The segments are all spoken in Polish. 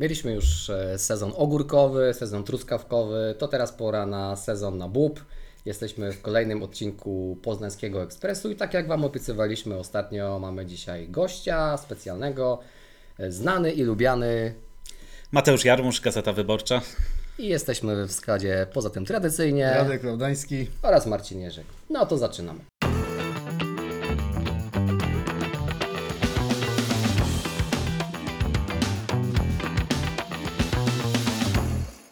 Mieliśmy już e, sezon ogórkowy, sezon truskawkowy, to teraz pora na sezon na bób. Jesteśmy w kolejnym odcinku Poznańskiego Ekspresu i tak jak Wam obiecywaliśmy ostatnio, mamy dzisiaj gościa specjalnego, e, znany i lubiany Mateusz Jarmusz, Gazeta Wyborcza. i jesteśmy w składzie poza tym tradycyjnie Radek Laudański. oraz Marcin Jerzyk. No to zaczynamy.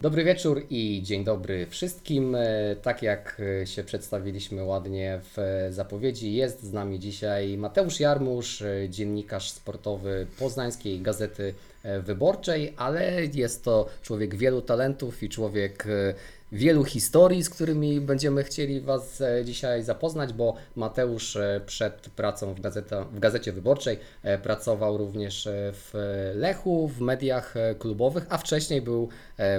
Dobry wieczór i dzień dobry wszystkim. E, Tak jak e, się przedstawiliśmy ładnie w e, zapowiedzi, jest z nami dzisiaj Mateusz Jarmusz, dziennikarz sportowy Poznańskiej Gazety Wyborczej, ale jest to człowiek wielu talentów i człowiek wielu historii, z którymi będziemy chcieli Was e, dzisiaj zapoznać, bo Mateusz e, przed pracą w, gazeta, w Gazecie Wyborczej e, pracował również w Lechu, w mediach klubowych, a wcześniej był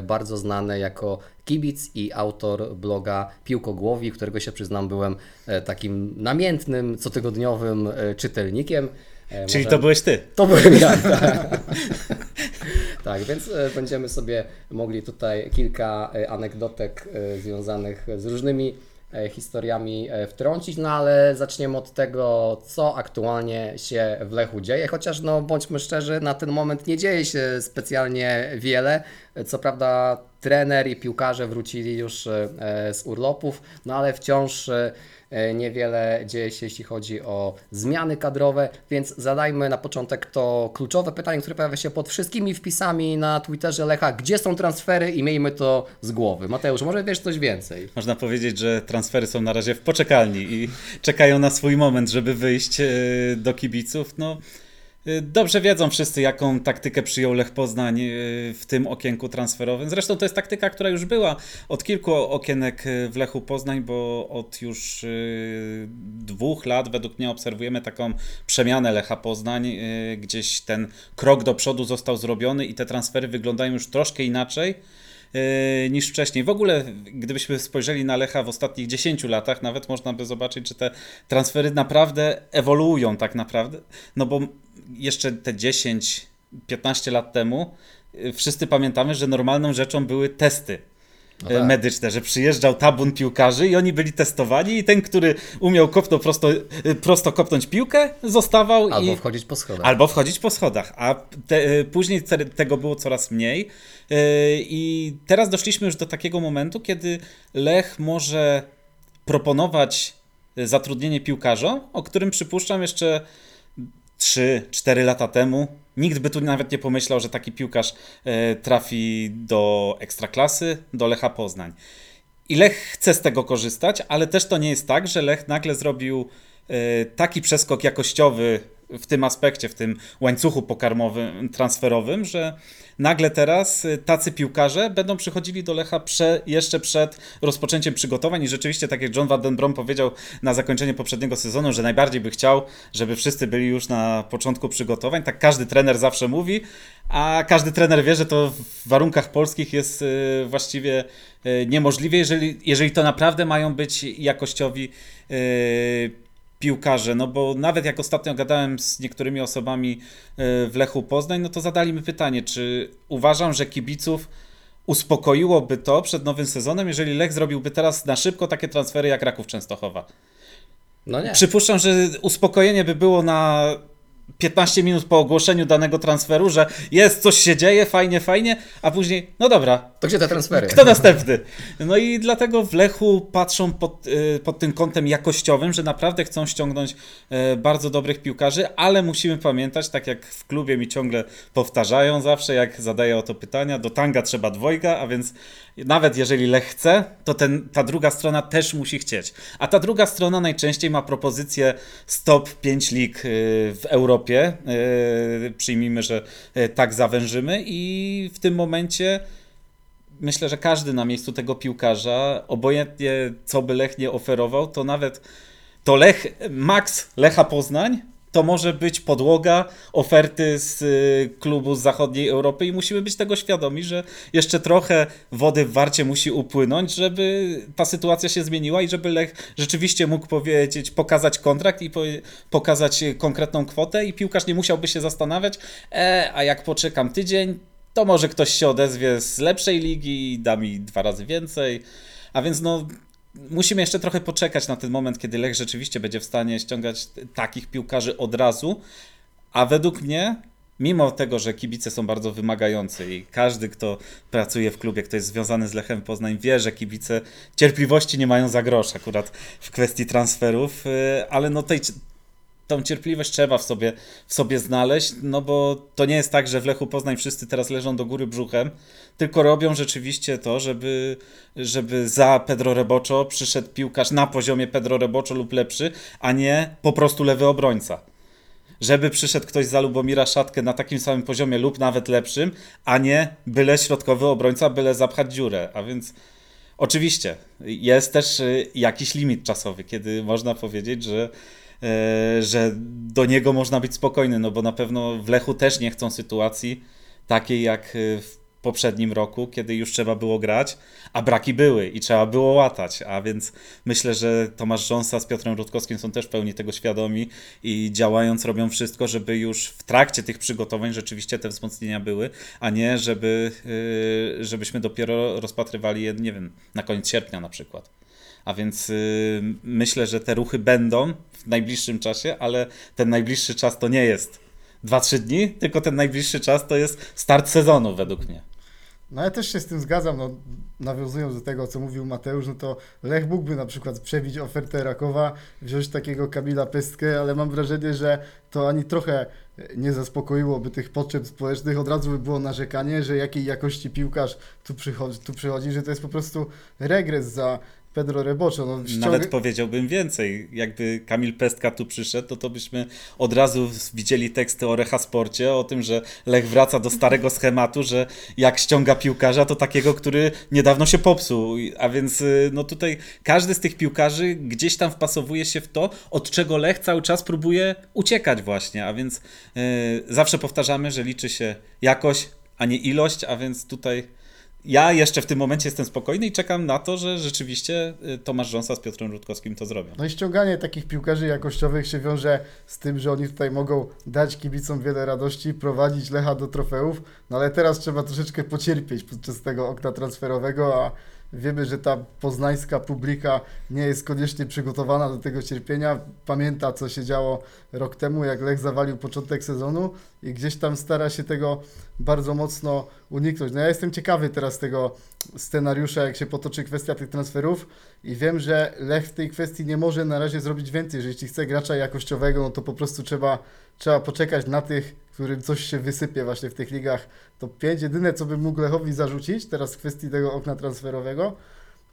bardzo znany jako kibic i autor bloga Piłkogłowi, którego się przyznam byłem takim namiętnym, cotygodniowym czytelnikiem. E, Czyli może- to byłeś ty. to byłem ja. Tak, tak więc e, będziemy sobie mogli tutaj kilka e, anegdotek związanych z różnymi historiami wtrącić, no ale zaczniemy od tego, co aktualnie się w Lechu dzieje, chociaż no bądźmy szczerzy, na ten moment nie dzieje się specjalnie wiele. Co prawda trener i piłkarze wrócili już z urlopów, no ale wciąż niewiele dzieje się, jeśli chodzi o zmiany kadrowe, więc zadajmy na początek to kluczowe pytanie, które pojawia się pod wszystkimi wpisami na Twitterze Lecha. Gdzie są transfery i miejmy to z głowy. Mateusz, może wiesz coś więcej? Można powiedzieć, że transfery są na razie w poczekalni i czekają na swój moment, żeby wyjść e, do kibiców. No, e, dobrze wiedzą wszyscy, jaką taktykę przyjął Lech Poznań e, w tym okienku transferowym. Zresztą to jest taktyka, która już była od kilku okienek e, w Lechu Poznań, bo od już dwóch lat według mnie obserwujemy taką przemianę Lecha Poznań. Gdzieś ten krok do przodu został zrobiony i te transfery wyglądają już troszkę inaczej niż wcześniej. W ogóle, gdybyśmy spojrzeli na Lecha w ostatnich 10 latach, nawet można by zobaczyć, że te transfery naprawdę ewoluują tak naprawdę. No bo jeszcze te 10, 15 lat temu e, wszyscy pamiętamy, że normalną rzeczą były testy. No e, tak. Medyczne, że przyjeżdżał tabun piłkarzy i oni byli testowani i ten, który umiał kopno prosto, e, prosto kopnąć piłkę, zostawał Albo i, wchodzić po schodach. Albo wchodzić po schodach, a te, później te, tego było coraz mniej. I teraz doszliśmy już do takiego momentu, kiedy Lech może proponować zatrudnienie piłkarzom, o którym przypuszczam jeszcze 3-4 lata temu. Nikt by tu nawet nie pomyślał, że taki piłkarz e, trafi do ekstraklasy, do Lecha Poznań. I Lech chce z tego korzystać, ale też to nie jest tak, że Lech nagle zrobił e, taki przeskok jakościowy w tym aspekcie, w tym łańcuchu pokarmowym, transferowym, że nagle teraz e, tacy piłkarze będą przychodzili do Lecha prze, jeszcze przed rozpoczęciem przygotowań. I rzeczywiście, tak jak John Van Den Brom powiedział na zakończenie poprzedniego sezonu, że najbardziej by chciał, żeby wszyscy byli już na początku przygotowań, tak każdy trener zawsze mówi, a każdy trener wie, że to w warunkach polskich jest e, właściwie e, niemożliwe, jeżeli, jeżeli to naprawdę mają być jakościowi piłkarze, no bo nawet jak ostatnio gadałem z niektórymi osobami e, w Lechu Poznań, no to zadali mi pytanie, czy uważam, że kibiców uspokoiłoby to przed nowym sezonem, jeżeli Lech zrobiłby teraz na szybko takie transfery jak Raków Częstochowa. No nie. Przypuszczam, że uspokojenie by było na 15 minut po ogłoszeniu danego transferu, że jest, coś się dzieje, fajnie, fajnie, a później, no dobra, To gdzie te transfery? kto następny? No i dlatego w Lechu patrzą pod, y, pod tym kątem jakościowym, że naprawdę chcą ściągnąć e, bardzo dobrych piłkarzy, ale musimy pamiętać, tak jak w klubie mi ciągle powtarzają zawsze, jak zadaję o to pytania, do tanga trzeba dwojga, a więc nawet jeżeli Lech chce, to ten, ta druga strona też musi chcieć. A ta druga strona najczęściej ma propozycję stop 5 lig y, w Europie. Y, Przyjmijmy, że y, tak zawężymy i w tym momencie myślę, że każdy na miejscu tego piłkarza, obojętnie co by Lech nie oferował, to nawet to Lech, Max Lecha Poznań to może być podłoga oferty z y, klubu z zachodniej Europy i musimy być tego świadomi, że jeszcze trochę wody w warcie musi upłynąć, żeby ta sytuacja się zmieniła i żeby Lech rzeczywiście mógł powiedzieć, pokazać kontrakt i pokazać konkretną kwotę i piłkarz nie musiałby się zastanawiać, e, a jak poczekam tydzień, to może ktoś się odezwie z lepszej ligi i da mi dwa razy więcej. A więc no, musimy jeszcze trochę poczekać na ten moment, kiedy Lech rzeczywiście będzie w stanie ściągać takich piłkarzy od razu. A według mnie, mimo tego, że kibice są bardzo wymagający i każdy, kto pracuje w klubie, kto jest związany z Lechem Poznań, wie, że kibice cierpliwości nie mają za grosz akurat w kwestii transferów, y, ale no tej, tą cierpliwość trzeba w sobie, w sobie znaleźć, no bo to nie jest tak, że w Lechu Poznań wszyscy teraz leżą do góry brzuchem, tylko robią rzeczywiście to, żeby, żeby za Pedro Reboczo przyszedł piłkarz na poziomie Pedro Reboczo lub lepszy, a nie po prostu lewy obrońca. Żeby przyszedł ktoś za Lubomira Szatkę na takim samym poziomie lub nawet lepszym, a nie byle środkowy obrońca, byle zapchać dziurę. A więc oczywiście jest też y, jakiś limit czasowy, kiedy można powiedzieć, że że do niego można być spokojny, no bo na pewno w Lechu też nie chcą sytuacji takiej jak y, w poprzednim roku, kiedy już trzeba było grać, a braki były i trzeba było łatać, a więc myślę, że Tomasz Rząsa z Piotrem Rutkowskim są też w pełni tego świadomi i działając robią wszystko, żeby już w trakcie tych przygotowań rzeczywiście te wzmocnienia były, a nie żeby, yy, żebyśmy dopiero rozpatrywali je, nie wiem, na koniec sierpnia na przykład. A więc yy, myślę, że te ruchy będą w najbliższym czasie, ale ten najbliższy czas to nie jest 2-3 dni, tylko ten najbliższy czas to jest start sezonu według mnie. No ja też się z tym zgadzam, no, nawiązując do tego, co mówił Mateusz, no to Lech mógłby na przykład przebić ofertę Rakowa, wziąć takiego Kamila Pestkę, ale mam wrażenie, że to ani trochę nie zaspokoiłoby tych potrzeb społecznych, od razu by było narzekanie, że jakiej jakości piłkarz tu przychodzi, tu przychodzi że to jest po prostu regres za Pedro Reboczo. No, ściąg- Nawet powiedziałbym więcej. Jakby Kamil Pestka tu przyszedł, to, to byśmy od razu widzieli teksty o Rehasporcie, o tym, że Lech wraca do starego schematu, że jak ściąga piłkarza, to takiego, który niedawno się popsuł. A więc y, no tutaj każdy z tych piłkarzy gdzieś tam wpasowuje się w to, od czego Lech cały czas próbuje uciekać właśnie. A więc y, zawsze powtarzamy, że liczy się jakość, a nie ilość, a więc tutaj ja jeszcze w tym momencie jestem spokojny i czekam na to, że rzeczywiście y, Tomasz Rząsa z Piotrem Rutkowskim to zrobią. No i ściąganie takich piłkarzy jakościowych się wiąże z tym, że oni tutaj mogą dać kibicom wiele radości, prowadzić Lecha do trofeów, no ale teraz trzeba troszeczkę pocierpieć podczas tego okna transferowego, a wiemy, że ta poznańska publika nie jest koniecznie przygotowana do tego cierpienia. Pamięta, co się działo rok temu, jak Lech zawalił początek sezonu i gdzieś tam stara się tego bardzo mocno uniknąć. No ja jestem ciekawy teraz tego scenariusza, jak się potoczy kwestia tych transferów i wiem, że Lech w tej kwestii nie może na razie zrobić więcej, że jeśli chce gracza jakościowego, no to po prostu trzeba, trzeba poczekać na tych, którym coś się wysypie właśnie w tych ligach. To pięć, jedyne co bym mógł Lechowi zarzucić teraz w kwestii tego okna transferowego,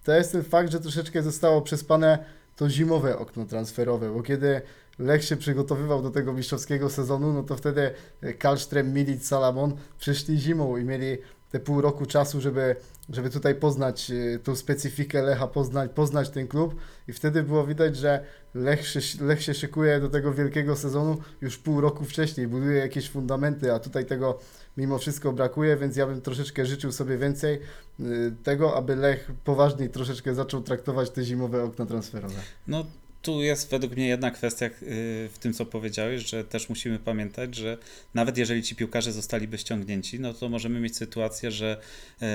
to jest ten fakt, że troszeczkę zostało przespane to zimowe okno transferowe, bo kiedy Lech się przygotowywał do tego mistrzowskiego sezonu, no to wtedy Kalstrem, Milic, Salamon przyszli zimą i mieli te pół roku czasu, żeby, żeby tutaj poznać y, tą specyfikę Lecha, poznać, poznać ten klub i wtedy było widać, że Lech się, Lech się szykuje do tego wielkiego sezonu już pół roku wcześniej, buduje jakieś fundamenty, a tutaj tego mimo wszystko brakuje, więc ja bym troszeczkę życzył sobie więcej y, tego, aby Lech poważniej troszeczkę zaczął traktować te zimowe okna transferowe. No tu jest według mnie jedna kwestia y, w tym, co powiedziałeś, że też musimy pamiętać, że nawet jeżeli ci piłkarze zostaliby ściągnięci, no to możemy mieć sytuację, że e,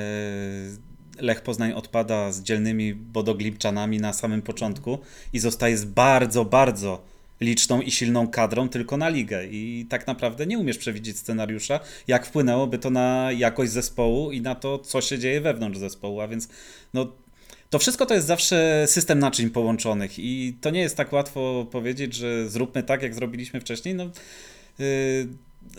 Lech Poznań odpada z dzielnymi bodoglipczanami na samym początku i zostaje z bardzo, bardzo liczną i silną kadrą tylko na ligę. I tak naprawdę nie umiesz przewidzieć scenariusza, jak wpłynęłoby to na jakość zespołu i na to, co się dzieje wewnątrz zespołu, a więc no to wszystko to jest zawsze system naczyń połączonych i to nie jest tak łatwo powiedzieć, że zróbmy tak, jak zrobiliśmy wcześniej. No, yy,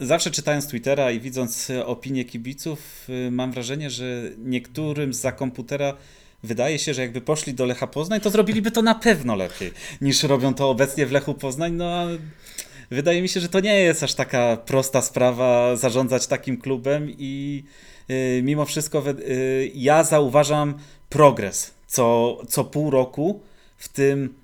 zawsze czytając Twittera i widząc opinie kibiców, yy, mam wrażenie, że niektórym za komputera wydaje się, że jakby poszli do Lecha Poznań, to zrobiliby to na pewno lepiej niż robią to obecnie w Lechu Poznań. No, a wydaje mi się, że to nie jest aż taka prosta sprawa zarządzać takim klubem i yy, mimo wszystko ja zauważam progres co, co pół roku w tym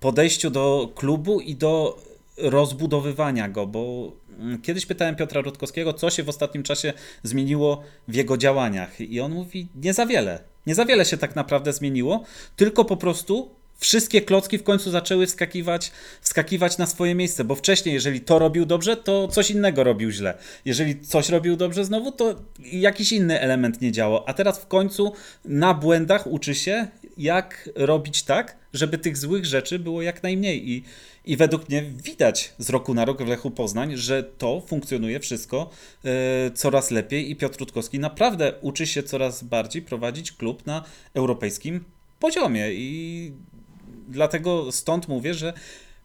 podejściu do klubu i do rozbudowywania go, bo mm, kiedyś pytałem Piotra Rutkowskiego, co się w ostatnim czasie zmieniło w jego działaniach i on mówi, nie za wiele. Nie za wiele się tak naprawdę zmieniło, tylko po prostu wszystkie klocki w końcu zaczęły wskakiwać, wskakiwać na swoje miejsce, bo wcześniej, jeżeli to robił dobrze, to coś innego robił źle. Jeżeli coś robił dobrze znowu, to jakiś inny element nie działał. A teraz w końcu na błędach uczy się, jak robić tak, żeby tych złych rzeczy było jak najmniej. I, i według mnie widać z roku na rok w Lechu Poznań, że to funkcjonuje wszystko e, coraz lepiej i Piotr Rutkowski naprawdę uczy się coraz bardziej prowadzić klub na europejskim poziomie. I dlatego stąd mówię, że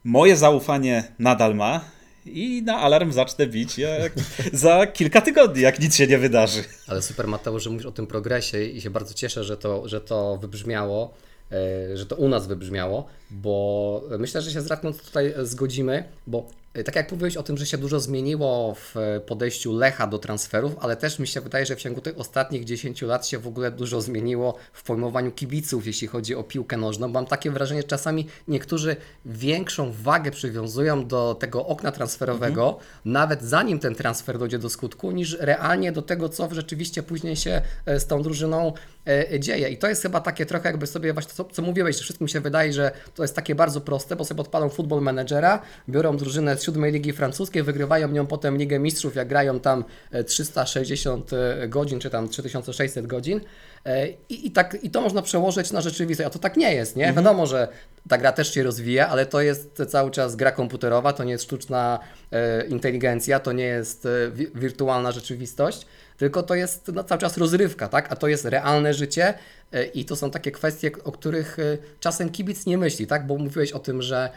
moje zaufanie nadal ma i na alarm zacznę bić jak za kilka tygodni, jak nic się nie wydarzy. Ale super Mateusz, że mówisz o tym progresie i się bardzo cieszę, że to, że to wybrzmiało, e, że to u nas wybrzmiało, bo myślę, że się z Radką tutaj zgodzimy, bo e, tak jak mówiłeś o tym, że się dużo zmieniło w podejściu Lecha do transferów, ale też mi się wydaje, że w ciągu tych ostatnich 10 lat się w ogóle dużo zmieniło w pojmowaniu kibiców, jeśli chodzi o piłkę nożną. Mam takie wrażenie, że czasami niektórzy większą wagę przywiązują do tego okna transferowego, nawet zanim ten transfer dojdzie do skutku, niż realnie do tego, co rzeczywiście później się e, z tą drużyną e, dzieje. I to jest chyba takie trochę jakby sobie właśnie to, co mówiłeś, że wszystkim się wydaje, że to jest takie bardzo proste, bo sobie odpalą futbol menedżera, biorą drużynę z siódmej ligi francuskiej, wygrywają nią potem Ligę Mistrzów, jak grają tam e, 360 godzin, czy tam 3600 godzin. E, I, i, tak, I to można przełożyć na rzeczywistość, a to tak nie jest, nie? Wiadomo, że ta gra też się rozwija, ale to jest cały czas gra komputerowa, to nie jest sztuczna e, inteligencja, to nie jest e, wi- wirtualna rzeczywistość, tylko to jest no, cały czas rozrywka, tak? A to jest realne życie e, i to są takie kwestie, o których e, czasem kibic nie myśli, tak? Bo mówiłeś o tym, że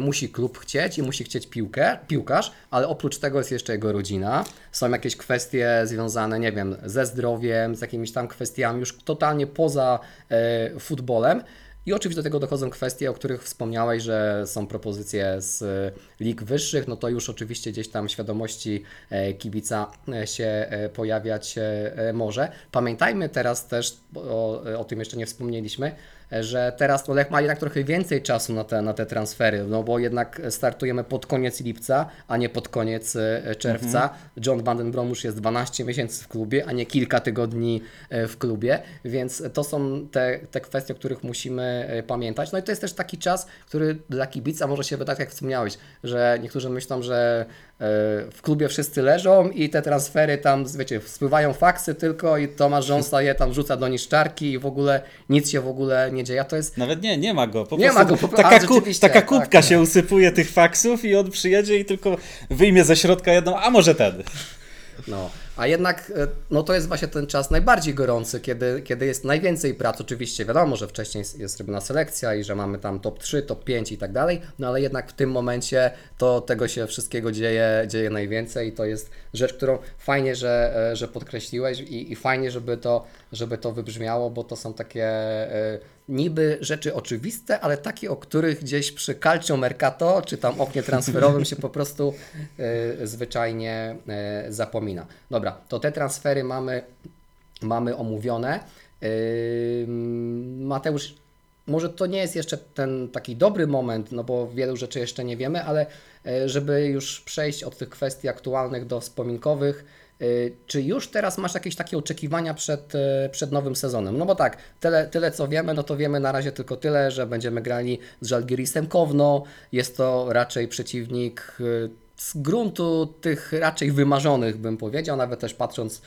musi klub chcieć i musi chcieć piłkę, piłkarz, ale oprócz tego jest jeszcze jego rodzina. Są jakieś kwestie związane, nie wiem, ze zdrowiem, z jakimiś tam kwestiami już totalnie poza e, futbolem. I oczywiście do tego dochodzą kwestie, o których wspomniałeś, że są propozycje z e, lig wyższych, no to już oczywiście gdzieś tam świadomości e, kibica e, się pojawiać może. Pamiętajmy teraz też, o, o tym jeszcze nie wspomnieliśmy, że teraz Lech ma jednak trochę więcej czasu na te, na te transfery, no bo jednak startujemy pod koniec lipca, a nie pod koniec czerwca. John Van już jest 12 miesięcy w klubie, a nie kilka tygodni w klubie, więc to są te, te kwestie, o których musimy e, pamiętać. No i to jest też taki czas, który dla kibica może się wydać, jak wspomniałeś, że niektórzy myślą, że e, w klubie wszyscy leżą i te transfery tam, wiecie, spływają faksy tylko i Tomasz Rząsa je tam rzuca do niszczarki i w ogóle nic się w ogóle nie dzieje. A to jest Nawet nie, nie ma go. Po Nie ma go, po- taka, ku, taka tak, kubka tak. się usypuje tych faksów i on przyjedzie i tylko wyjmie ze środka jedną, a może ten. No, a jednak e, no to jest właśnie ten czas najbardziej gorący, kiedy, kiedy jest najwięcej prac. Oczywiście wiadomo, że wcześniej jest- jest robiona selekcja i że mamy tam top 3, top 5 i tak dalej, no ale jednak w tym momencie to tego się wszystkiego dzieje, dzieje najwięcej i to jest rzecz, którą fajnie, że, e, że podkreśliłeś i, i fajnie, żeby to, żeby to wybrzmiało, bo to są takie e, niby rzeczy oczywiste, ale takie, o których gdzieś przy Calcio Mercato czy tam oknie transferowym się po prostu e, zwyczajnie e, zapomina. Dobra, to te transfery mamy, mamy omówione. Mateusz, może to nie jest jeszcze ten taki dobry moment, no bo wielu rzeczy jeszcze nie wiemy, ale żeby już przejść od tych kwestii aktualnych do wspominkowych, czy już teraz masz jakieś takie oczekiwania przed, e, przed nowym sezonem? No bo tak, tyle, tyle co wiemy, no to wiemy na razie tylko tyle, że będziemy grali z Żalgirisem Kowno. Jest to raczej przeciwnik e, z gruntu tych raczej wymarzonych, bym powiedział, nawet też patrząc,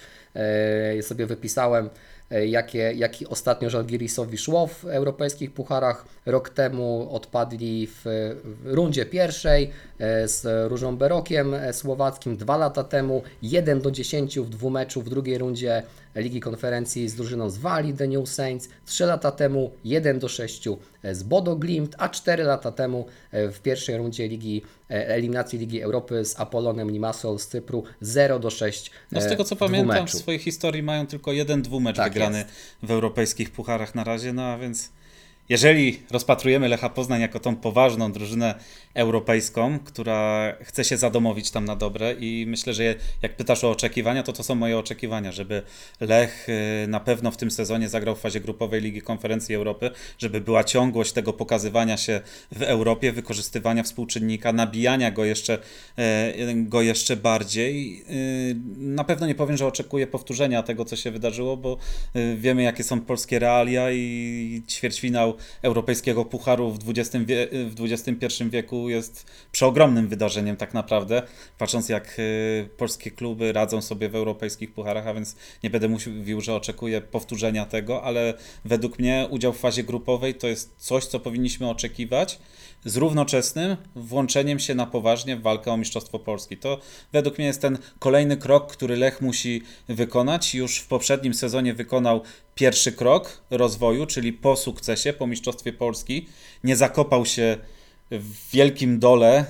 sobie wypisałem, e, jakie, jaki ostatnio Żalgirisowi szło w europejskich pucharach. Rok temu odpadli w, w rundzie pierwszej e, z Różą Berokiem e, słowackim, dwa lata temu 1 do 10 w dwumeczu w drugiej rundzie Ligi Konferencji z drużyną z Walii The New Saints, 3 lata temu 1 do 6 z Bodo Glimt, a 4 lata temu e, w pierwszej rundzie Ligi e, eliminacji Ligi Europy z Apollonem Limassol z Cypru 0 do 6 No z e, tego co pamiętam, w swojej historii mają tylko jeden dwumecz Tak wygrany jest. w europejskich pucharach na razie, no a więc jeżeli rozpatrujemy Lecha Poznań jako tą poważną drużynę europejską, która chce się zadomowić tam na dobre i myślę, że jak pytasz o oczekiwania, to to są moje oczekiwania, żeby Lech y, na pewno w tym sezonie zagrał w fazie grupowej Ligi Konferencji Europy, żeby była ciągłość tego pokazywania się w Europie, wykorzystywania współczynnika, nabijania go jeszcze, e, go jeszcze bardziej. Y, Na pewno nie powiem, że oczekuję powtórzenia tego, co się wydarzyło, bo y, wiemy, jakie są polskie realia i ćwierćfinał europejskiego pucharu w, 20 wie, w XXI wieku jest przeogromnym wydarzeniem tak naprawdę, patrząc jak y, polskie kluby radzą sobie w europejskich pucharach, a więc nie będę mówił, że oczekuję powtórzenia tego, ale według mnie udział w fazie grupowej to jest coś, co powinniśmy oczekiwać z równoczesnym włączeniem się na poważnie w walkę o Mistrzostwo Polski. To według mnie jest ten kolejny krok, który Lech musi wykonać. Już w poprzednim sezonie wykonał pierwszy krok rozwoju, czyli po sukcesie, po Mistrzostwie Polski. Nie zakopał się w wielkim dole,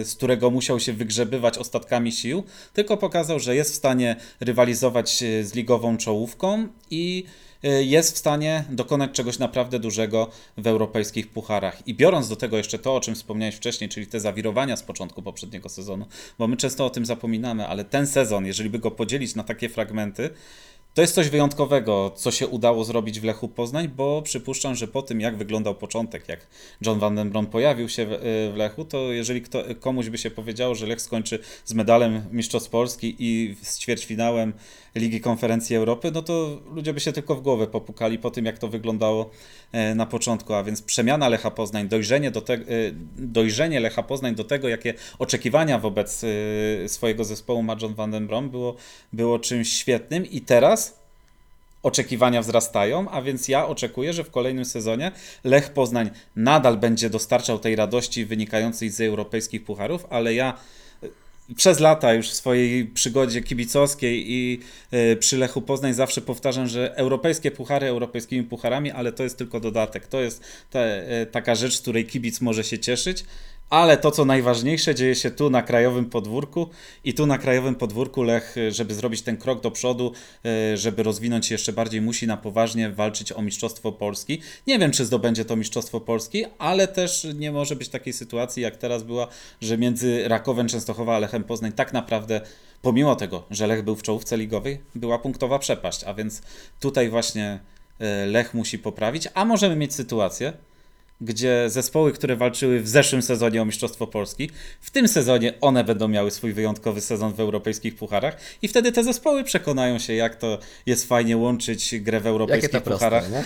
y, z którego musiał się wygrzebywać ostatkami sił, tylko pokazał, że jest w stanie rywalizować y, z ligową czołówką i y, jest w stanie dokonać czegoś naprawdę dużego w europejskich pucharach. I biorąc do tego jeszcze to, o czym wspomniałeś wcześniej, czyli te zawirowania z początku poprzedniego sezonu, bo my często o tym zapominamy, ale ten sezon, jeżeli by go podzielić na takie fragmenty, to jest coś wyjątkowego, co się udało zrobić w Lechu Poznań, bo przypuszczam, że po tym, jak wyglądał początek, jak John Van den Brom pojawił się w, y, w Lechu, to jeżeli kto, komuś by się powiedziało, że Lech skończy z medalem Mistrzostw Polski i z ćwierćfinałem Ligi Konferencji Europy, no to ludzie by się tylko w głowę popukali po tym, jak to wyglądało e, na początku, a więc przemiana Lecha Poznań, dojrzenie, do te, e, dojrzenie Lecha Poznań do tego, jakie oczekiwania wobec e, swojego zespołu ma John Van den Brom, było, było czymś świetnym. I teraz oczekiwania wzrastają, a więc ja oczekuję, że w kolejnym sezonie Lech Poznań nadal będzie dostarczał tej radości wynikającej z europejskich pucharów, ale ja przez lata już w swojej przygodzie kibicowskiej i y, przy Lechu Poznań zawsze powtarzam, że europejskie puchary europejskimi pucharami, ale to jest tylko dodatek. To jest y, taka rzecz, z której kibic może się cieszyć. Ale to, co najważniejsze, dzieje się tu na krajowym podwórku. I tu na krajowym podwórku Lech, żeby zrobić ten krok do przodu, y, żeby rozwinąć się jeszcze bardziej, musi na poważnie walczyć o Mistrzostwo Polski. Nie wiem, czy zdobędzie to Mistrzostwo Polski, ale też nie może być takiej sytuacji, jak teraz była, że między Rakowem Częstochowa a Lechem Poznań tak naprawdę, pomimo tego, że Lech był w czołówce ligowej, była punktowa przepaść, a więc tutaj właśnie y, Lech musi poprawić, a możemy mieć sytuację, gdzie zespoły, które walczyły w zeszłym sezonie o Mistrzostwo Polski, w tym sezonie one będą miały swój wyjątkowy sezon w europejskich pucharach i wtedy te zespoły przekonają się, jak to jest fajnie łączyć grę w europejskich proste, pucharach nie? e,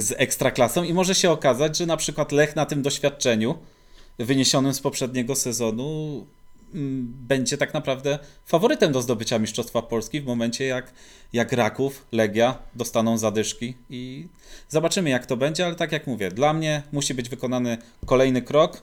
z ekstraklasą i może się okazać, że na przykład Lech na tym doświadczeniu wyniesionym z poprzedniego sezonu będzie tak naprawdę faworytem do zdobycia Mistrzostwa Polski w momencie jak, jak Raków, Legia dostaną zadyszki i zobaczymy jak to będzie, ale tak jak mówię, dla mnie musi być wykonany kolejny krok,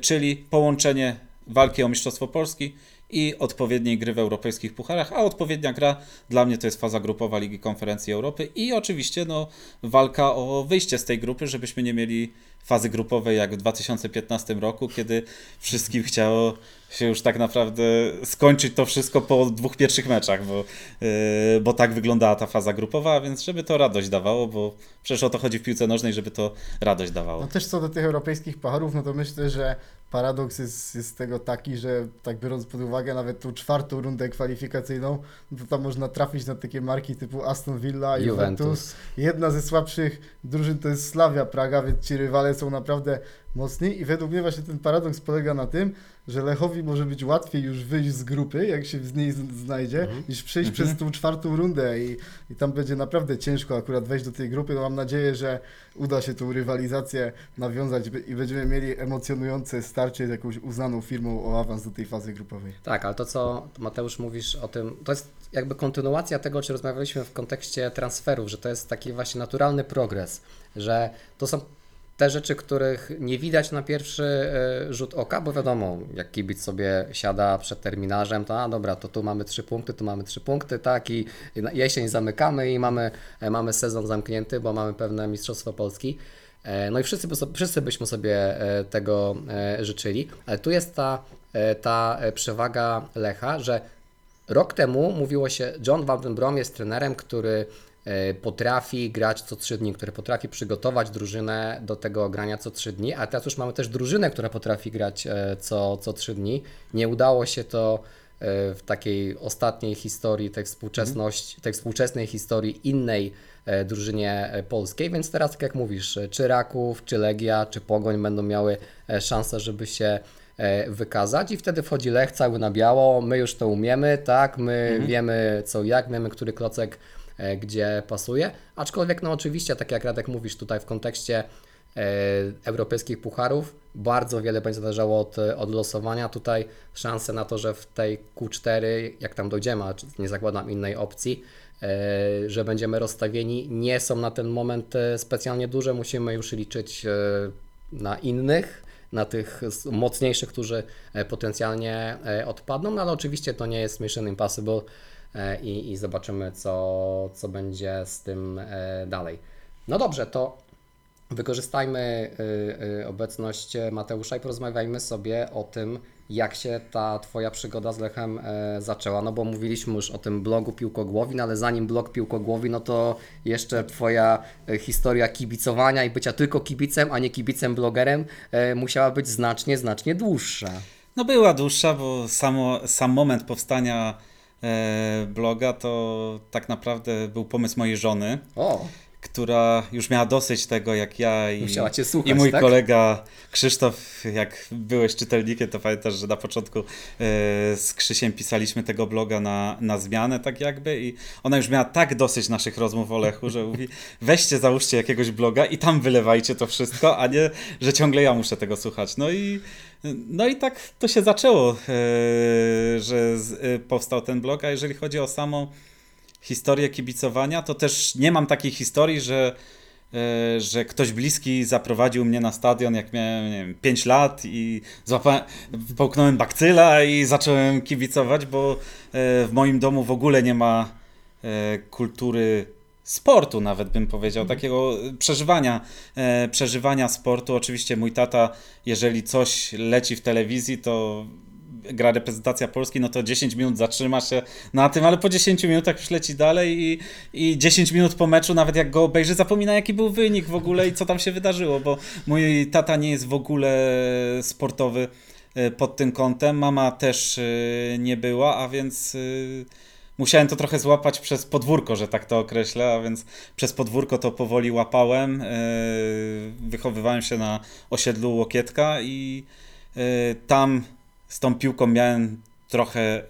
czyli połączenie walki o Mistrzostwo Polski i odpowiedniej gry w europejskich pucharach, a odpowiednia gra dla mnie to jest faza grupowa Ligi Konferencji Europy i oczywiście no, walka o wyjście z tej grupy, żebyśmy nie mieli fazy grupowej jak w 2015 roku, kiedy wszystkim chciało się już tak naprawdę skończyć to wszystko po dwóch pierwszych meczach, bo, yy, bo tak wyglądała ta faza grupowa, więc żeby to radość dawało, bo przecież o to chodzi w piłce nożnej, żeby to radość dawało. No też co do tych europejskich pucharów, no to myślę, że paradoks jest, jest tego taki, że tak biorąc pod uwagę nawet tą czwartą rundę kwalifikacyjną, no to tam można trafić na takie marki typu Aston Villa, Juventus. Juventus. Jedna ze słabszych drużyn to jest Slavia Praga, więc ci rywale są naprawdę mocni i według mnie właśnie ten paradoks polega na tym, że Lechowi może być łatwiej już wyjść z grupy, jak się z niej znajdzie, niż przejść Mhm. przez tą czwartą rundę i, i tam będzie naprawdę ciężko akurat wejść do tej grupy. No mam nadzieję, że uda się tą rywalizację nawiązać i będziemy mieli emocjonujące starcie z jakąś uznaną firmą o awans do tej fazy grupowej. Tak, ale to co Mateusz mówisz o tym, to jest jakby kontynuacja tego, o czym rozmawialiśmy w kontekście transferów, że to jest taki właśnie naturalny progres, że to są te rzeczy, których nie widać na pierwszy e, rzut oka, bo wiadomo, jak kibic sobie siada przed terminarzem, to a dobra, to tu mamy trzy punkty, tu mamy trzy punkty, tak, i jesień zamykamy i mamy, e, mamy sezon zamknięty, bo mamy pewne Mistrzostwo Polski. E, No i wszyscy, wszyscy byśmy sobie tego życzyli, ale tu jest ta, ta przewaga Lecha, że rok temu mówiło się, John Van den Brom jest trenerem, który potrafi grać co trzy dni, który potrafi przygotować drużynę do tego grania co trzy dni, a teraz już mamy też drużynę, która potrafi grać e, co, co trzy dni. Nie udało się to e, w takiej ostatniej historii tej, współczesności, tej współczesnej historii innej e, drużynie e, polskiej, więc teraz tak jak mówisz, e, czy Raków, czy Legia, czy Pogoń będą miały e, szansę, żeby się e, wykazać i wtedy wchodzi Lech cały na biało, my już to umiemy, tak, my wiemy co jak, wiemy, który klocek e, gdzie pasuje, aczkolwiek no oczywiście, tak jak Radek mówisz tutaj w kontekście e, europejskich pucharów. Bardzo wiele będzie zależało od, od losowania. Tutaj szanse na to, że w tej Q4, jak tam dojdziemy, a nie zakładam innej opcji, e, że będziemy rozstawieni, nie są na ten moment e, specjalnie duże. Musimy już liczyć e, na innych, na tych mocniejszych, którzy e, potencjalnie e, odpadną, no ale oczywiście to nie jest Mission Impossible e, i, i zobaczymy, co, co będzie z tym e, dalej. No dobrze, to wykorzystajmy y, y, obecność Mateusza i porozmawiajmy sobie o tym, jak się ta Twoja przygoda z Lechem e, zaczęła. No bo mówiliśmy już o tym blogu Piłkogłowin, ale zanim blog Piłkogłowin, no to jeszcze Twoja e, historia kibicowania i bycia tylko kibicem, a nie kibicem blogerem e, musiała być znacznie, znacznie dłuższa. No była dłuższa, bo samo, sam moment powstania e, bloga to tak naprawdę był pomysł mojej żony, O, która już miała dosyć tego, jak ja i, słuchać, i mój tak? kolega Krzysztof, jak byłeś czytelnikiem, to pamiętasz, że na początku e, z Krzysiem pisaliśmy tego bloga na, na zmianę, tak jakby, i ona już miała tak dosyć naszych rozmów o Lechu, że mówi, weźcie, załóżcie jakiegoś bloga i tam wylewajcie to wszystko, a nie, że ciągle ja muszę tego słuchać. No i, no i tak to się zaczęło, e, że e, powstał ten blog, a jeżeli chodzi o samą historię kibicowania, to też nie mam takiej historii, że, e, że ktoś bliski zaprowadził mnie na stadion, jak miałem nie wiem, 5 lat i połknąłem bakcyla i zacząłem kibicować, bo w moim domu w ogóle nie ma kultury sportu nawet bym powiedział, takiego przeżywania, e, przeżywania sportu. Oczywiście mój tata, jeżeli coś leci w telewizji, to gra reprezentacja Polski, no to 10 minut zatrzyma się na tym, ale po 10 minutach już leci dalej i, i 10 minut po meczu, nawet jak go obejrzy, zapomina jaki był wynik w ogóle i co tam się wydarzyło, bo mój tata nie jest w ogóle sportowy e, pod tym kątem, mama też e, nie była, a więc e, musiałem to trochę złapać przez podwórko, że tak to określę, a więc przez podwórko to powoli łapałem, e, wychowywałem się na osiedlu Łokietka i e, tam z tą piłką miałem trochę,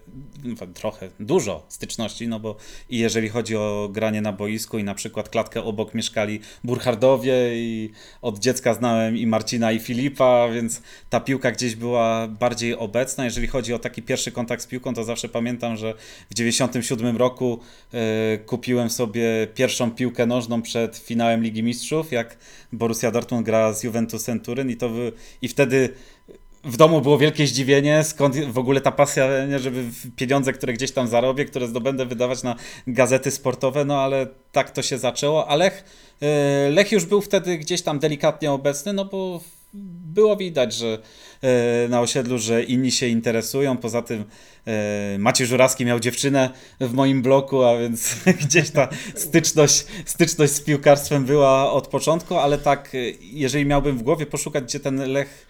no, trochę, dużo styczności, no bo i jeżeli chodzi o granie na boisku i na przykład klatkę obok mieszkali Burchardowie i od dziecka znałem i Marcina i Filipa, więc ta piłka gdzieś była bardziej obecna. Jeżeli chodzi o taki pierwszy kontakt z piłką, to zawsze pamiętam, że w 97 roku e, kupiłem sobie pierwszą piłkę nożną przed finałem Ligi Mistrzów, jak Borussia Dortmund gra z Juventusem Turyn i to wy, i wtedy w domu było wielkie zdziwienie, skąd w ogóle ta pasja, nie, żeby pieniądze, które gdzieś tam zarobię, które zdobędę wydawać na gazety sportowe, no ale tak to się zaczęło. A Lech, e, Lech już był wtedy gdzieś tam delikatnie obecny, no bo było widać, że e, na osiedlu, że inni się interesują. Poza tym e, Maciej Żurawski miał dziewczynę w moim bloku, a więc gdzieś ta styczność, styczność z piłkarstwem była od początku, ale tak, jeżeli miałbym w głowie poszukać, gdzie ten Lech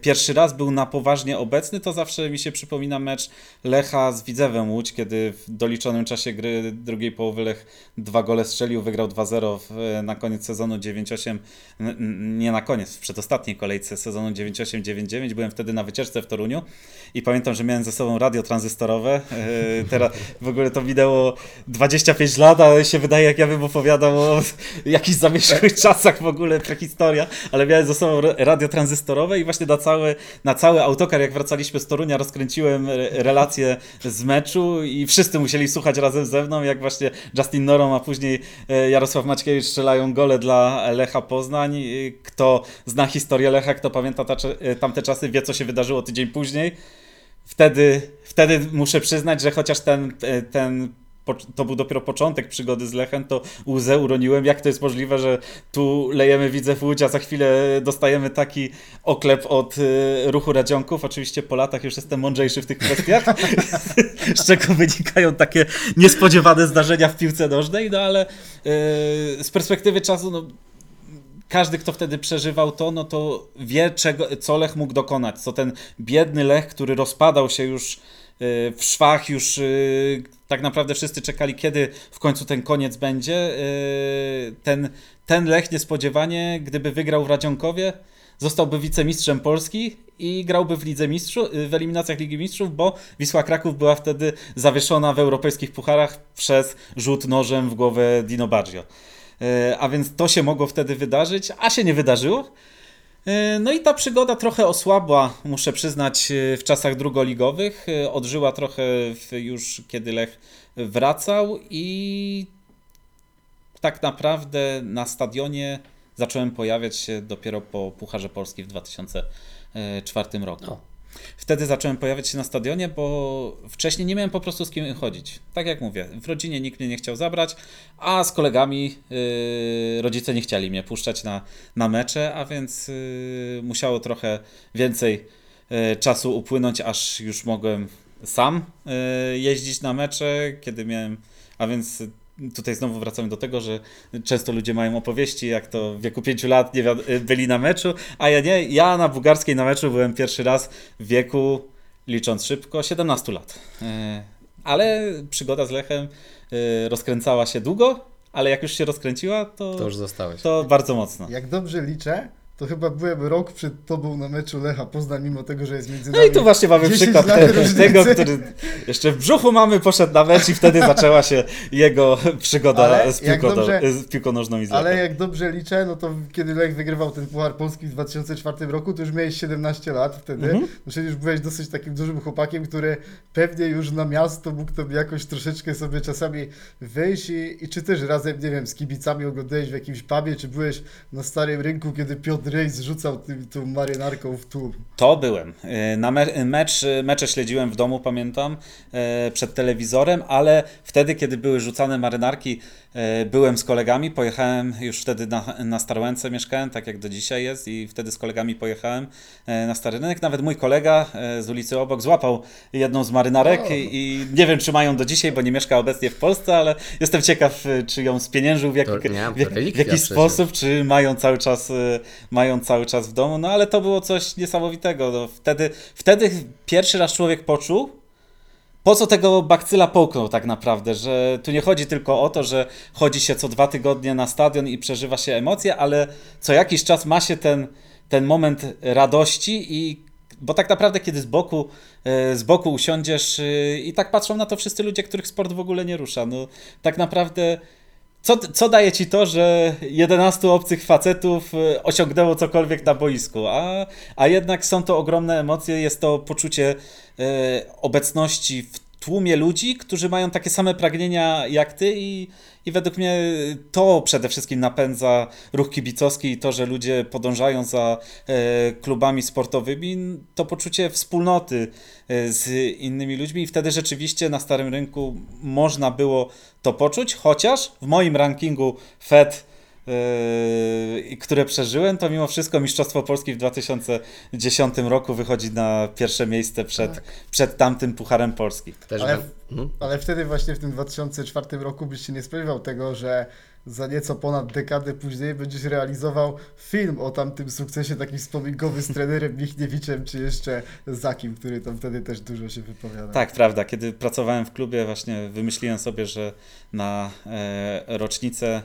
pierwszy raz był na poważnie obecny, to zawsze mi się przypomina mecz Lecha z Widzewem Łódź, kiedy w doliczonym czasie gry drugiej połowy Lech dwa gole strzelił, wygrał 2-0 w- na koniec sezonu 9-8, n- n- nie na koniec, w przedostatniej kolejce sezonu 9-8-9-9, byłem wtedy na wycieczce w Toruniu i pamiętam, że miałem ze sobą radio tranzystorowe, e, teraz w ogóle to minęło 25 lat, ale się wydaje, jak ja bym opowiadał o jakichś zamierzchłych czasach w ogóle, prehistoria, ale miałem ze sobą ra- radio tranzystorowe i właśnie na cały, na cały autokar, jak wracaliśmy z Torunia, rozkręciłem re- relacje z meczu i wszyscy musieli słuchać razem ze mną, jak właśnie Justin Norom, a później e, Jarosław Maćkiewicz strzelają gole dla Lecha Poznań. I Kto zna historię Lecha, kto pamięta ta, e, tamte czasy, wie co się wydarzyło tydzień później. Wtedy, wtedy muszę przyznać, że chociaż ten, e, ten to był dopiero początek przygody z Lechem, to łzę uroniłem, jak to jest możliwe, że tu lejemy Widzew Łódź, a za chwilę dostajemy taki oklep od e, ruchu Radzionków. Oczywiście po latach już jestem mądrzejszy w tych kwestiach, z czego wynikają takie niespodziewane zdarzenia w piłce nożnej, no ale e, z perspektywy czasu, no, każdy, kto wtedy przeżywał to, no to wie, czego, co Lech mógł dokonać. Co ten biedny Lech, który rozpadał się już w szwach, już e, tak naprawdę wszyscy czekali, kiedy w końcu ten koniec będzie. e, Ten, ten Lech niespodziewanie, gdyby wygrał w Radzionkowie, zostałby wicemistrzem Polski i grałby w Lidze Mistrzów, w eliminacjach Ligi Mistrzów, bo Wisła Kraków była wtedy zawieszona w europejskich pucharach przez rzut nożem w głowę Dino Baggio. A więc to się mogło wtedy wydarzyć, a się nie wydarzyło. E, No i ta przygoda trochę osłabła, muszę przyznać, e, w czasach drugoligowych. E, Odżyła trochę już kiedy Lech wracał i tak naprawdę na stadionie zacząłem pojawiać się dopiero po Pucharze Polski w 2004 roku. O. Wtedy zacząłem pojawiać się na stadionie, bo wcześniej nie miałem po prostu z kim chodzić. Tak jak mówię, w rodzinie nikt mnie nie chciał zabrać, a z kolegami yy, rodzice nie chcieli mnie puszczać na, na mecze, a więc yy, musiało trochę więcej yy, czasu upłynąć, aż już mogłem sam yy, jeździć na mecze, kiedy miałem, a więc tutaj znowu wracamy do tego, że często ludzie mają opowieści, jak to w wieku 5 lat nie wiad- byli na meczu, a ja nie. Ja na bułgarskiej na meczu byłem pierwszy raz w wieku, licząc szybko, 17 lat. E, Ale przygoda z Lechem e, rozkręcała się długo, ale jak już się rozkręciła, to, To już zostałeś. to bardzo mocno. Jak dobrze liczę, to chyba byłem rok przed tobą na meczu Lecha Poznań, mimo tego, że jest między No nami. i tu właśnie mamy 10 przykład tego, który jeszcze w brzuchu mamy, poszedł na mecz i wtedy zaczęła się jego przygoda Ale z piłką, dobrze- z piłką nożną i z Ale jak dobrze liczę, no to kiedy Lech wygrywał ten Puchar Polski w 2004 roku, to już miałeś 17 lat wtedy. Mhm. No Czyli już byłeś dosyć takim dużym chłopakiem, który pewnie już na miasto mógł tam jakoś troszeczkę sobie czasami wyjść i, i czy też razem, nie wiem, z kibicami oglądałeś w jakimś pubie, czy byłeś na Starym Rynku, kiedy Piotr Rejs rzucał tym, tą marynarką w tłum. To byłem. E, Na me- mecz, mecze śledziłem w domu, pamiętam, e, przed telewizorem, ale wtedy, kiedy były rzucane marynarki, byłem z kolegami, pojechałem już wtedy na, na Starłęce mieszkałem, tak jak do dzisiaj jest i wtedy z kolegami pojechałem na Stary Rynek. Nawet mój kolega z ulicy obok złapał jedną z marynarek i, i nie wiem, czy mają do dzisiaj, bo nie mieszka obecnie w Polsce, ale jestem ciekaw, czy ją spieniężył w, jak, w, w relikwia jakiś sposób, czy mają cały czas, y, mają cały czas w domu, no ale to było coś niesamowitego. No, wtedy, wtedy pierwszy raz człowiek poczuł, po co tego bakcyla połknął tak naprawdę, że tu nie chodzi tylko o to, że chodzi się co dwa tygodnie na stadion i przeżywa się emocje, ale co jakiś czas ma się ten, ten moment radości i bo tak naprawdę kiedy z boku, e, z boku usiądziesz y, i tak patrzą na to wszyscy ludzie, których sport w ogóle nie rusza, no tak naprawdę co, co daje ci to, że 11 obcych facetów y, osiągnęło cokolwiek na boisku, a, a jednak są to ogromne emocje, jest to poczucie y, obecności w tłumie ludzi, którzy mają takie same pragnienia jak ty i, i według mnie to przede wszystkim napędza ruch kibicowski i to, że ludzie podążają za e, klubami sportowymi, to poczucie wspólnoty e, z innymi ludźmi. I wtedy rzeczywiście na Starym Rynku można było to poczuć, chociaż w moim rankingu FED yy, które przeżyłem, to mimo wszystko Mistrzostwo Polski w 2010 roku wychodzi na pierwsze miejsce przed, Tak. przed tamtym Pucharem Polski. Też Ale- mhm. Ale wtedy właśnie w tym 2004 roku byś się nie spodziewał tego, że za nieco ponad dekadę później będziesz realizował film o tamtym sukcesie taki wspominkowy z trenerem Michniewiczem, czy jeszcze Zakim, który tam wtedy też dużo się wypowiada. Tak, prawda. Kiedy pracowałem w klubie, właśnie wymyśliłem sobie, że na e, rocznicę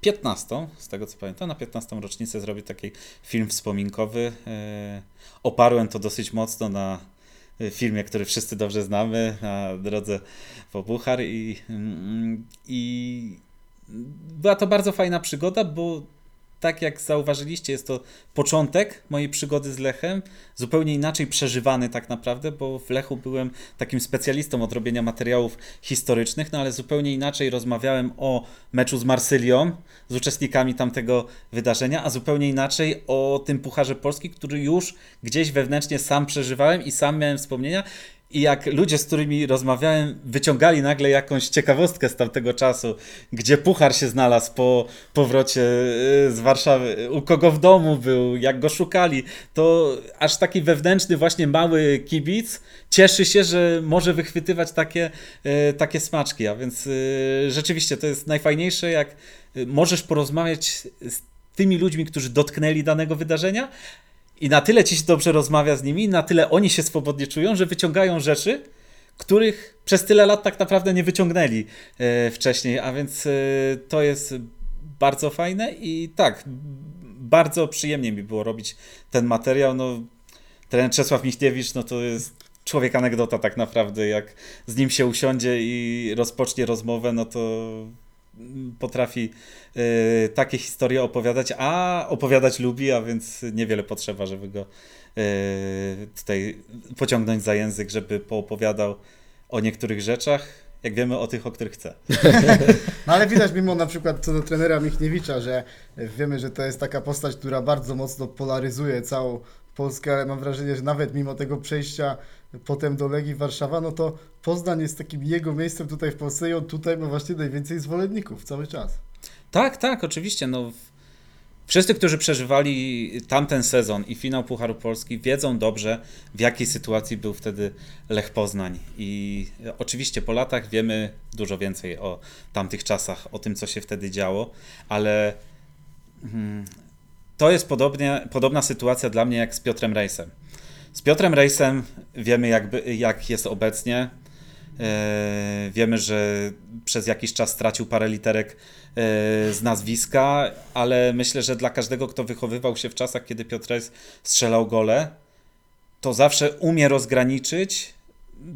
15, z tego co pamiętam, na 15 rocznicę zrobię taki film wspominkowy. E, oparłem to dosyć mocno na e, filmie, który wszyscy dobrze znamy, na drodze po Puchar i, mm, i była to bardzo fajna przygoda, bo tak jak zauważyliście, jest to początek mojej przygody z Lechem, zupełnie inaczej przeżywany tak naprawdę, bo w Lechu byłem takim specjalistą od robienia materiałów historycznych, no ale zupełnie inaczej rozmawiałem o meczu z Marsylią, z uczestnikami tamtego wydarzenia, a zupełnie inaczej o tym Pucharze Polski, który już gdzieś wewnętrznie sam przeżywałem i sam miałem wspomnienia. I jak ludzie, z którymi rozmawiałem, wyciągali nagle jakąś ciekawostkę z tamtego czasu, gdzie puchar się znalazł po powrocie y, z Warszawy, u kogo w domu był, jak go szukali, to aż taki wewnętrzny, właśnie mały kibic cieszy się, że może wychwytywać takie, y, takie smaczki. A więc y, rzeczywiście to jest najfajniejsze, jak możesz porozmawiać z tymi ludźmi, którzy dotknęli danego wydarzenia, i na tyle ci się dobrze rozmawia z nimi, na tyle oni się swobodnie czują, że wyciągają rzeczy, których przez tyle lat tak naprawdę nie wyciągnęli e, wcześniej, a więc e, to jest bardzo fajne i tak, bardzo przyjemnie mi było robić ten materiał. No, ten Czesław Michniewicz, no to jest człowiek anegdota tak naprawdę, jak z nim się usiądzie i rozpocznie rozmowę, no to potrafi e, takie historie opowiadać, a opowiadać lubi, a więc niewiele potrzeba, żeby go e, tutaj pociągnąć za język, żeby poopowiadał o niektórych rzeczach, jak wiemy o tych, o których chce. No ale widać mimo na przykład co do trenera Michniewicza, że wiemy, że to jest taka postać, która bardzo mocno polaryzuje całą Polskę, ale mam wrażenie, że nawet mimo tego przejścia potem do Legii Warszawa, no to Poznań jest takim jego miejscem tutaj w Polsce i on tutaj ma właśnie najwięcej zwolenników cały czas. Tak, tak, oczywiście. No, wszyscy, którzy przeżywali tamten sezon i finał Pucharu Polski, wiedzą dobrze, w jakiej sytuacji był wtedy Lech Poznań. I e, oczywiście po latach wiemy dużo więcej o tamtych czasach, o tym, co się wtedy działo, ale mm, to jest podobnie, podobna sytuacja dla mnie jak z Piotrem Rejsem. Z Piotrem Rejsem wiemy, jakby, jak jest obecnie. E, Wiemy, że przez jakiś czas stracił parę literek e, z nazwiska, ale myślę, że dla każdego, kto wychowywał się w czasach, kiedy Piotr Rejs strzelał gole, to zawsze umie rozgraniczyć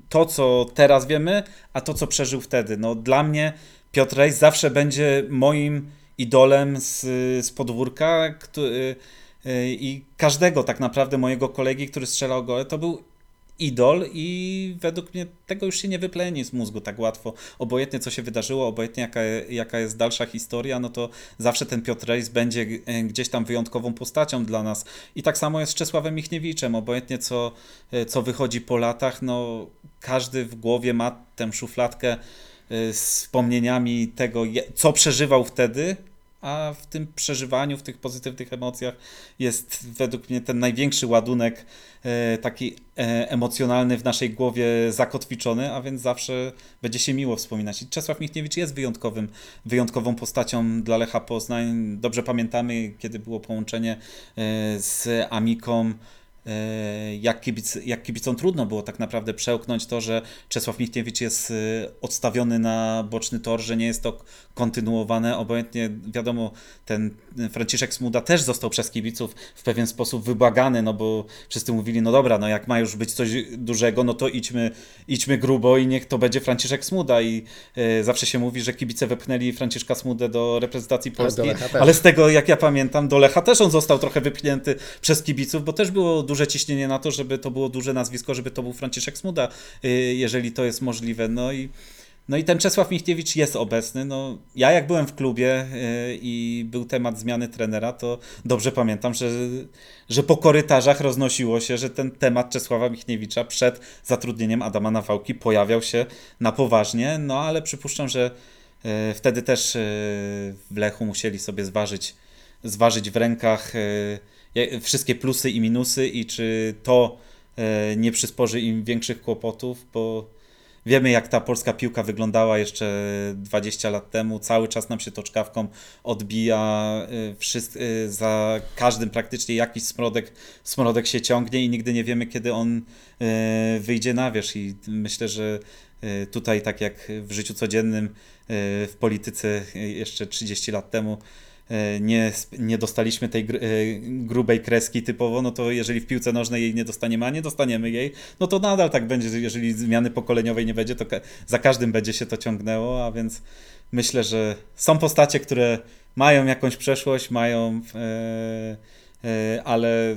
to, co teraz wiemy, a to, co przeżył wtedy. No, dla mnie Piotr Rejs zawsze będzie moim idolem z, z podwórka który, i każdego tak naprawdę mojego kolegi, który strzelał gole, to był idol i według mnie tego już się nie wypleni z mózgu tak łatwo. Obojętnie co się wydarzyło, obojętnie jaka, jaka jest dalsza historia, no to zawsze ten Piotr Rejs będzie e, gdzieś tam wyjątkową postacią dla nas. I tak samo jest z Czesławem Michniewiczem. Obojętnie co, e, co wychodzi po latach, no każdy w głowie ma tę szufladkę z wspomnieniami tego, co przeżywał wtedy, a w tym przeżywaniu, w tych pozytywnych emocjach jest według mnie ten największy ładunek e, taki e, emocjonalny w naszej głowie zakotwiczony, a więc zawsze będzie się miło wspominać. I Czesław Michniewicz jest wyjątkowym, wyjątkową postacią dla Lecha Poznań. Dobrze pamiętamy, kiedy było połączenie e, z Amiką, jak, kibic, jak kibicom trudno było tak naprawdę przełknąć to, że Czesław Michniewicz jest e, odstawiony na boczny tor, że nie jest to kontynuowane. Obojętnie wiadomo, ten Franciszek Smuda też został przez kibiców w pewien sposób wybłagany, no bo wszyscy mówili, no dobra, no jak ma już być coś dużego, no to idźmy, idźmy grubo i niech to będzie Franciszek Smuda i e, zawsze się mówi, że kibice wepchnęli Franciszka Smudę do reprezentacji Ale do Polski, też. ale z tego jak ja pamiętam, do Lecha też on został trochę wypchnięty przez kibiców, bo też było duże ciśnienie na to, żeby to było duże nazwisko, żeby to był Franciszek Smuda, y, jeżeli to jest możliwe. No i, no i ten Czesław Michniewicz jest obecny. No, ja jak byłem w klubie y, i był temat zmiany trenera, to dobrze pamiętam, że, że po korytarzach roznosiło się, że ten temat Czesława Michniewicza przed zatrudnieniem Adama Nawałki pojawiał się na poważnie, no ale przypuszczam, że y, wtedy też w Lechu musieli sobie zważyć, zważyć w rękach wszystkie plusy i minusy i czy to e, nie przysporzy im większych kłopotów, bo wiemy jak ta polska piłka wyglądała jeszcze 20 lat temu, cały czas nam się to czkawką odbija, e, wszyscy, e, za każdym praktycznie jakiś smrodek, smrodek się ciągnie i nigdy nie wiemy kiedy on wyjdzie na wierzch. I myślę, że tutaj tak jak w życiu codziennym, w polityce jeszcze 30 lat temu nie, sp- nie dostaliśmy tej e, grubej kreski typowo, no to jeżeli w piłce nożnej jej nie dostaniemy, a nie dostaniemy jej, no to nadal tak będzie, jeżeli zmiany pokoleniowej nie będzie, to za każdym będzie się to ciągnęło, a więc myślę, że są postacie, które mają jakąś przeszłość, mają, e, e, ale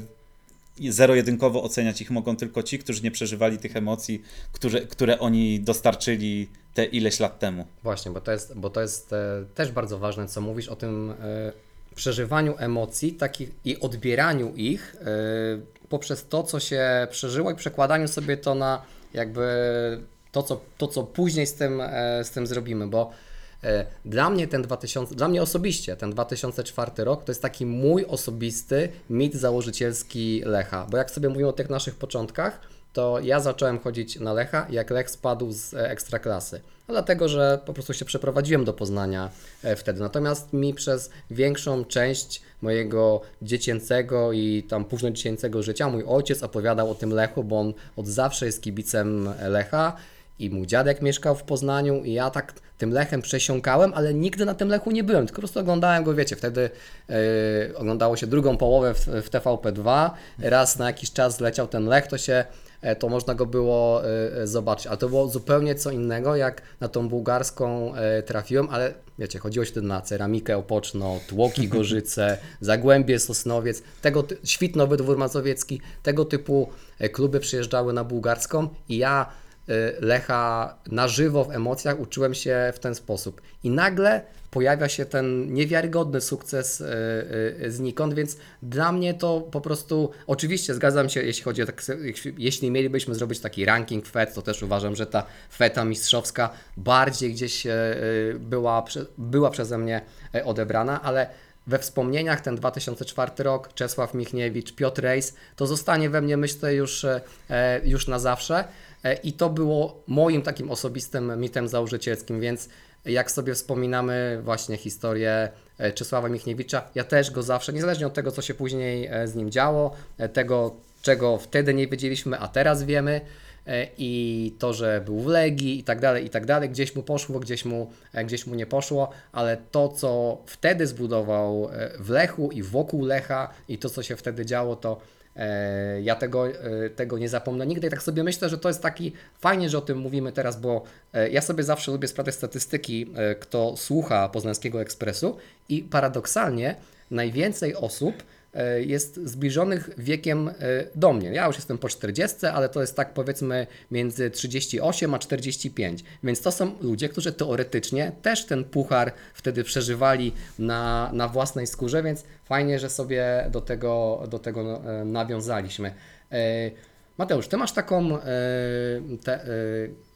zero-jedynkowo oceniać ich mogą tylko ci, którzy nie przeżywali tych emocji, które, które oni dostarczyli te ileś lat temu. Właśnie, bo to jest, bo to jest e, też bardzo ważne, co mówisz o tym e, przeżywaniu emocji takich i odbieraniu ich e, poprzez to, co się przeżyło i przekładaniu sobie to na jakby to, co, to, co później z tym, z tym zrobimy, bo dla mnie ten 2000, dla mnie osobiście ten 2004 rok to jest taki mój osobisty mit założycielski Lecha, bo jak sobie mówimy o tych naszych początkach, to ja zacząłem chodzić na Lecha, jak Lech spadł z e, ekstraklasy. No dlatego, że po prostu się przeprowadziłem do Poznania e, wtedy. Natomiast mi przez większą część mojego dziecięcego i tam późnodziecięcego życia mój ojciec opowiadał o tym Lechu, bo on od zawsze jest kibicem Lecha i mój dziadek mieszkał w Poznaniu i ja tak tym Lechem przesiąkałem, ale nigdy na tym Lechu nie byłem, tylko po prostu oglądałem go, wiecie, wtedy e, oglądało się drugą połowę w, w TVP2, raz na jakiś czas leciał ten Lech, to się e, to można go było e, zobaczyć. Ale to było zupełnie co innego, jak na tą bułgarską trafiłem, ale wiecie, chodziło się wtedy na ceramikę Opoczno, Tłoki Gorzyce, Zagłębie Sosnowiec, tego ty- Świtnowy Dwór Mazowiecki, tego typu kluby przyjeżdżały na bułgarską i ja Lecha na żywo w emocjach uczyłem się w ten sposób. I nagle pojawia się ten niewiarygodny sukces e, e, znikąd, więc dla mnie to po prostu, oczywiście zgadzam się, jeśli chodzi o tak, jeśli- mielibyśmy zrobić taki ranking FED, to też uważam, że ta feta mistrzowska bardziej gdzieś była, była przeze mnie odebrana, ale we wspomnieniach ten 2004 rok, Czesław Michniewicz, Piotr Rejs, to zostanie we mnie myślę już, już na zawsze i to było moim takim osobistym mitem założycielskim, więc jak sobie wspominamy właśnie historię e, Czesława Michniewicza, ja też go zawsze, niezależnie od tego, co się później e, z nim działo, e, tego, czego wtedy nie wiedzieliśmy, a teraz wiemy, e, i to, że był w Legii i tak dalej, i tak dalej, gdzieś mu poszło, gdzieś mu, e, gdzieś mu nie poszło, ale to, co wtedy zbudował e, w Lechu i wokół Lecha i to, co się wtedy działo, to e, ja tego, e, tego nie zapomnę nigdy. I tak sobie myślę, że to jest taki fajnie, że o tym mówimy teraz, bo e, ja sobie zawsze lubię sprawdzać statystyki, e, kto słucha Poznańskiego Ekspresu i paradoksalnie najwięcej osób e, jest zbliżonych wiekiem e, do mnie. Ja już jestem po 40, ale to jest tak powiedzmy między 38 a 45. Więc to są ludzie, którzy teoretycznie też ten puchar wtedy przeżywali na, na własnej skórze, więc fajnie, że sobie do tego, do tego e, nawiązaliśmy. E, Mateusz, ty masz taką, e, te, e,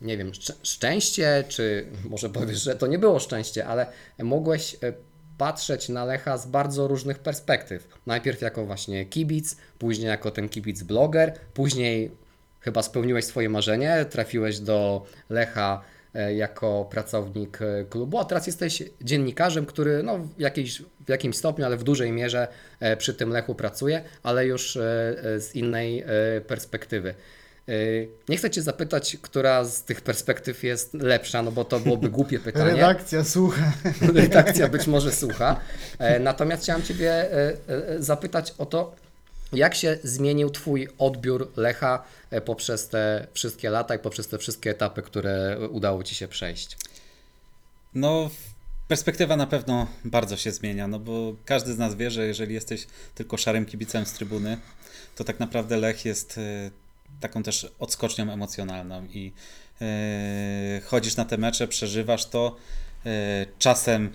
nie wiem, szczę- szczęście, czy może powiesz, że to nie było szczęście, ale mogłeś e, patrzeć na Lecha z bardzo różnych perspektyw. Najpierw jako właśnie kibic, później jako ten kibic bloger, później chyba spełniłeś swoje marzenie, trafiłeś do Lecha e, jako pracownik e, klubu, a teraz jesteś dziennikarzem, który no, w, jakiejś, w jakimś stopniu, ale w dużej mierze e, przy tym Lechu pracuje, ale już z innej perspektywy. E, Nie chcę Cię zapytać, która z tych perspektyw jest lepsza, no bo to byłoby głupie pytanie. Redakcja, słucha. redakcja być może słucha. E, Natomiast chciałem Ciebie e, zapytać o to, jak się zmienił Twój odbiór Lecha poprzez te wszystkie lata i poprzez te wszystkie etapy, które udało Ci się przejść? No, perspektywa na pewno bardzo się zmienia, no bo każdy z nas wie, że jeżeli jesteś tylko szarym kibicem z trybuny, to tak naprawdę Lech jest taką też odskocznią emocjonalną i e, chodzisz na te mecze, przeżywasz to, e, czasem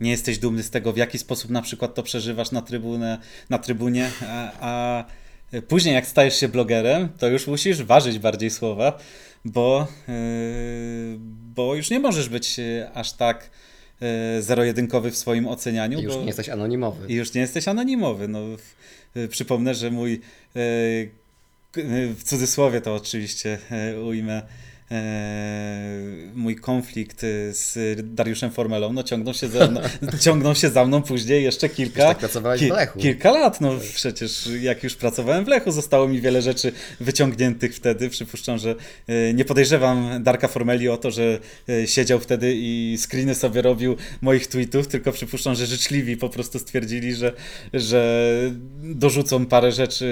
nie jesteś dumny z tego, w jaki sposób na przykład to przeżywasz na, trybunę, na trybunie, a, a później jak stajesz się blogerem, to już musisz ważyć bardziej słowa, bo, yy, bo już nie możesz być yy, aż tak yy, zero-jedynkowy w swoim ocenianiu. I już bo... nie jesteś anonimowy. I już nie jesteś anonimowy. No, przypomnę, że mój w cudzysłowie to oczywiście y, ujmę. Y, Mój konflikt y, z Dariuszem Formelą, no ciągną się za mną, ciągną się za mną później jeszcze kilka, tak pracowałeś w Lechu. kilka lat. No przecież jak już pracowałem w Lechu, zostało mi wiele rzeczy wyciągniętych wtedy. Przypuszczam, że y, nie podejrzewam Darka Formeli o to, że siedział wtedy i screeny sobie robił moich tweetów, tylko przypuszczam, że życzliwi po prostu stwierdzili, że, że dorzucą parę rzeczy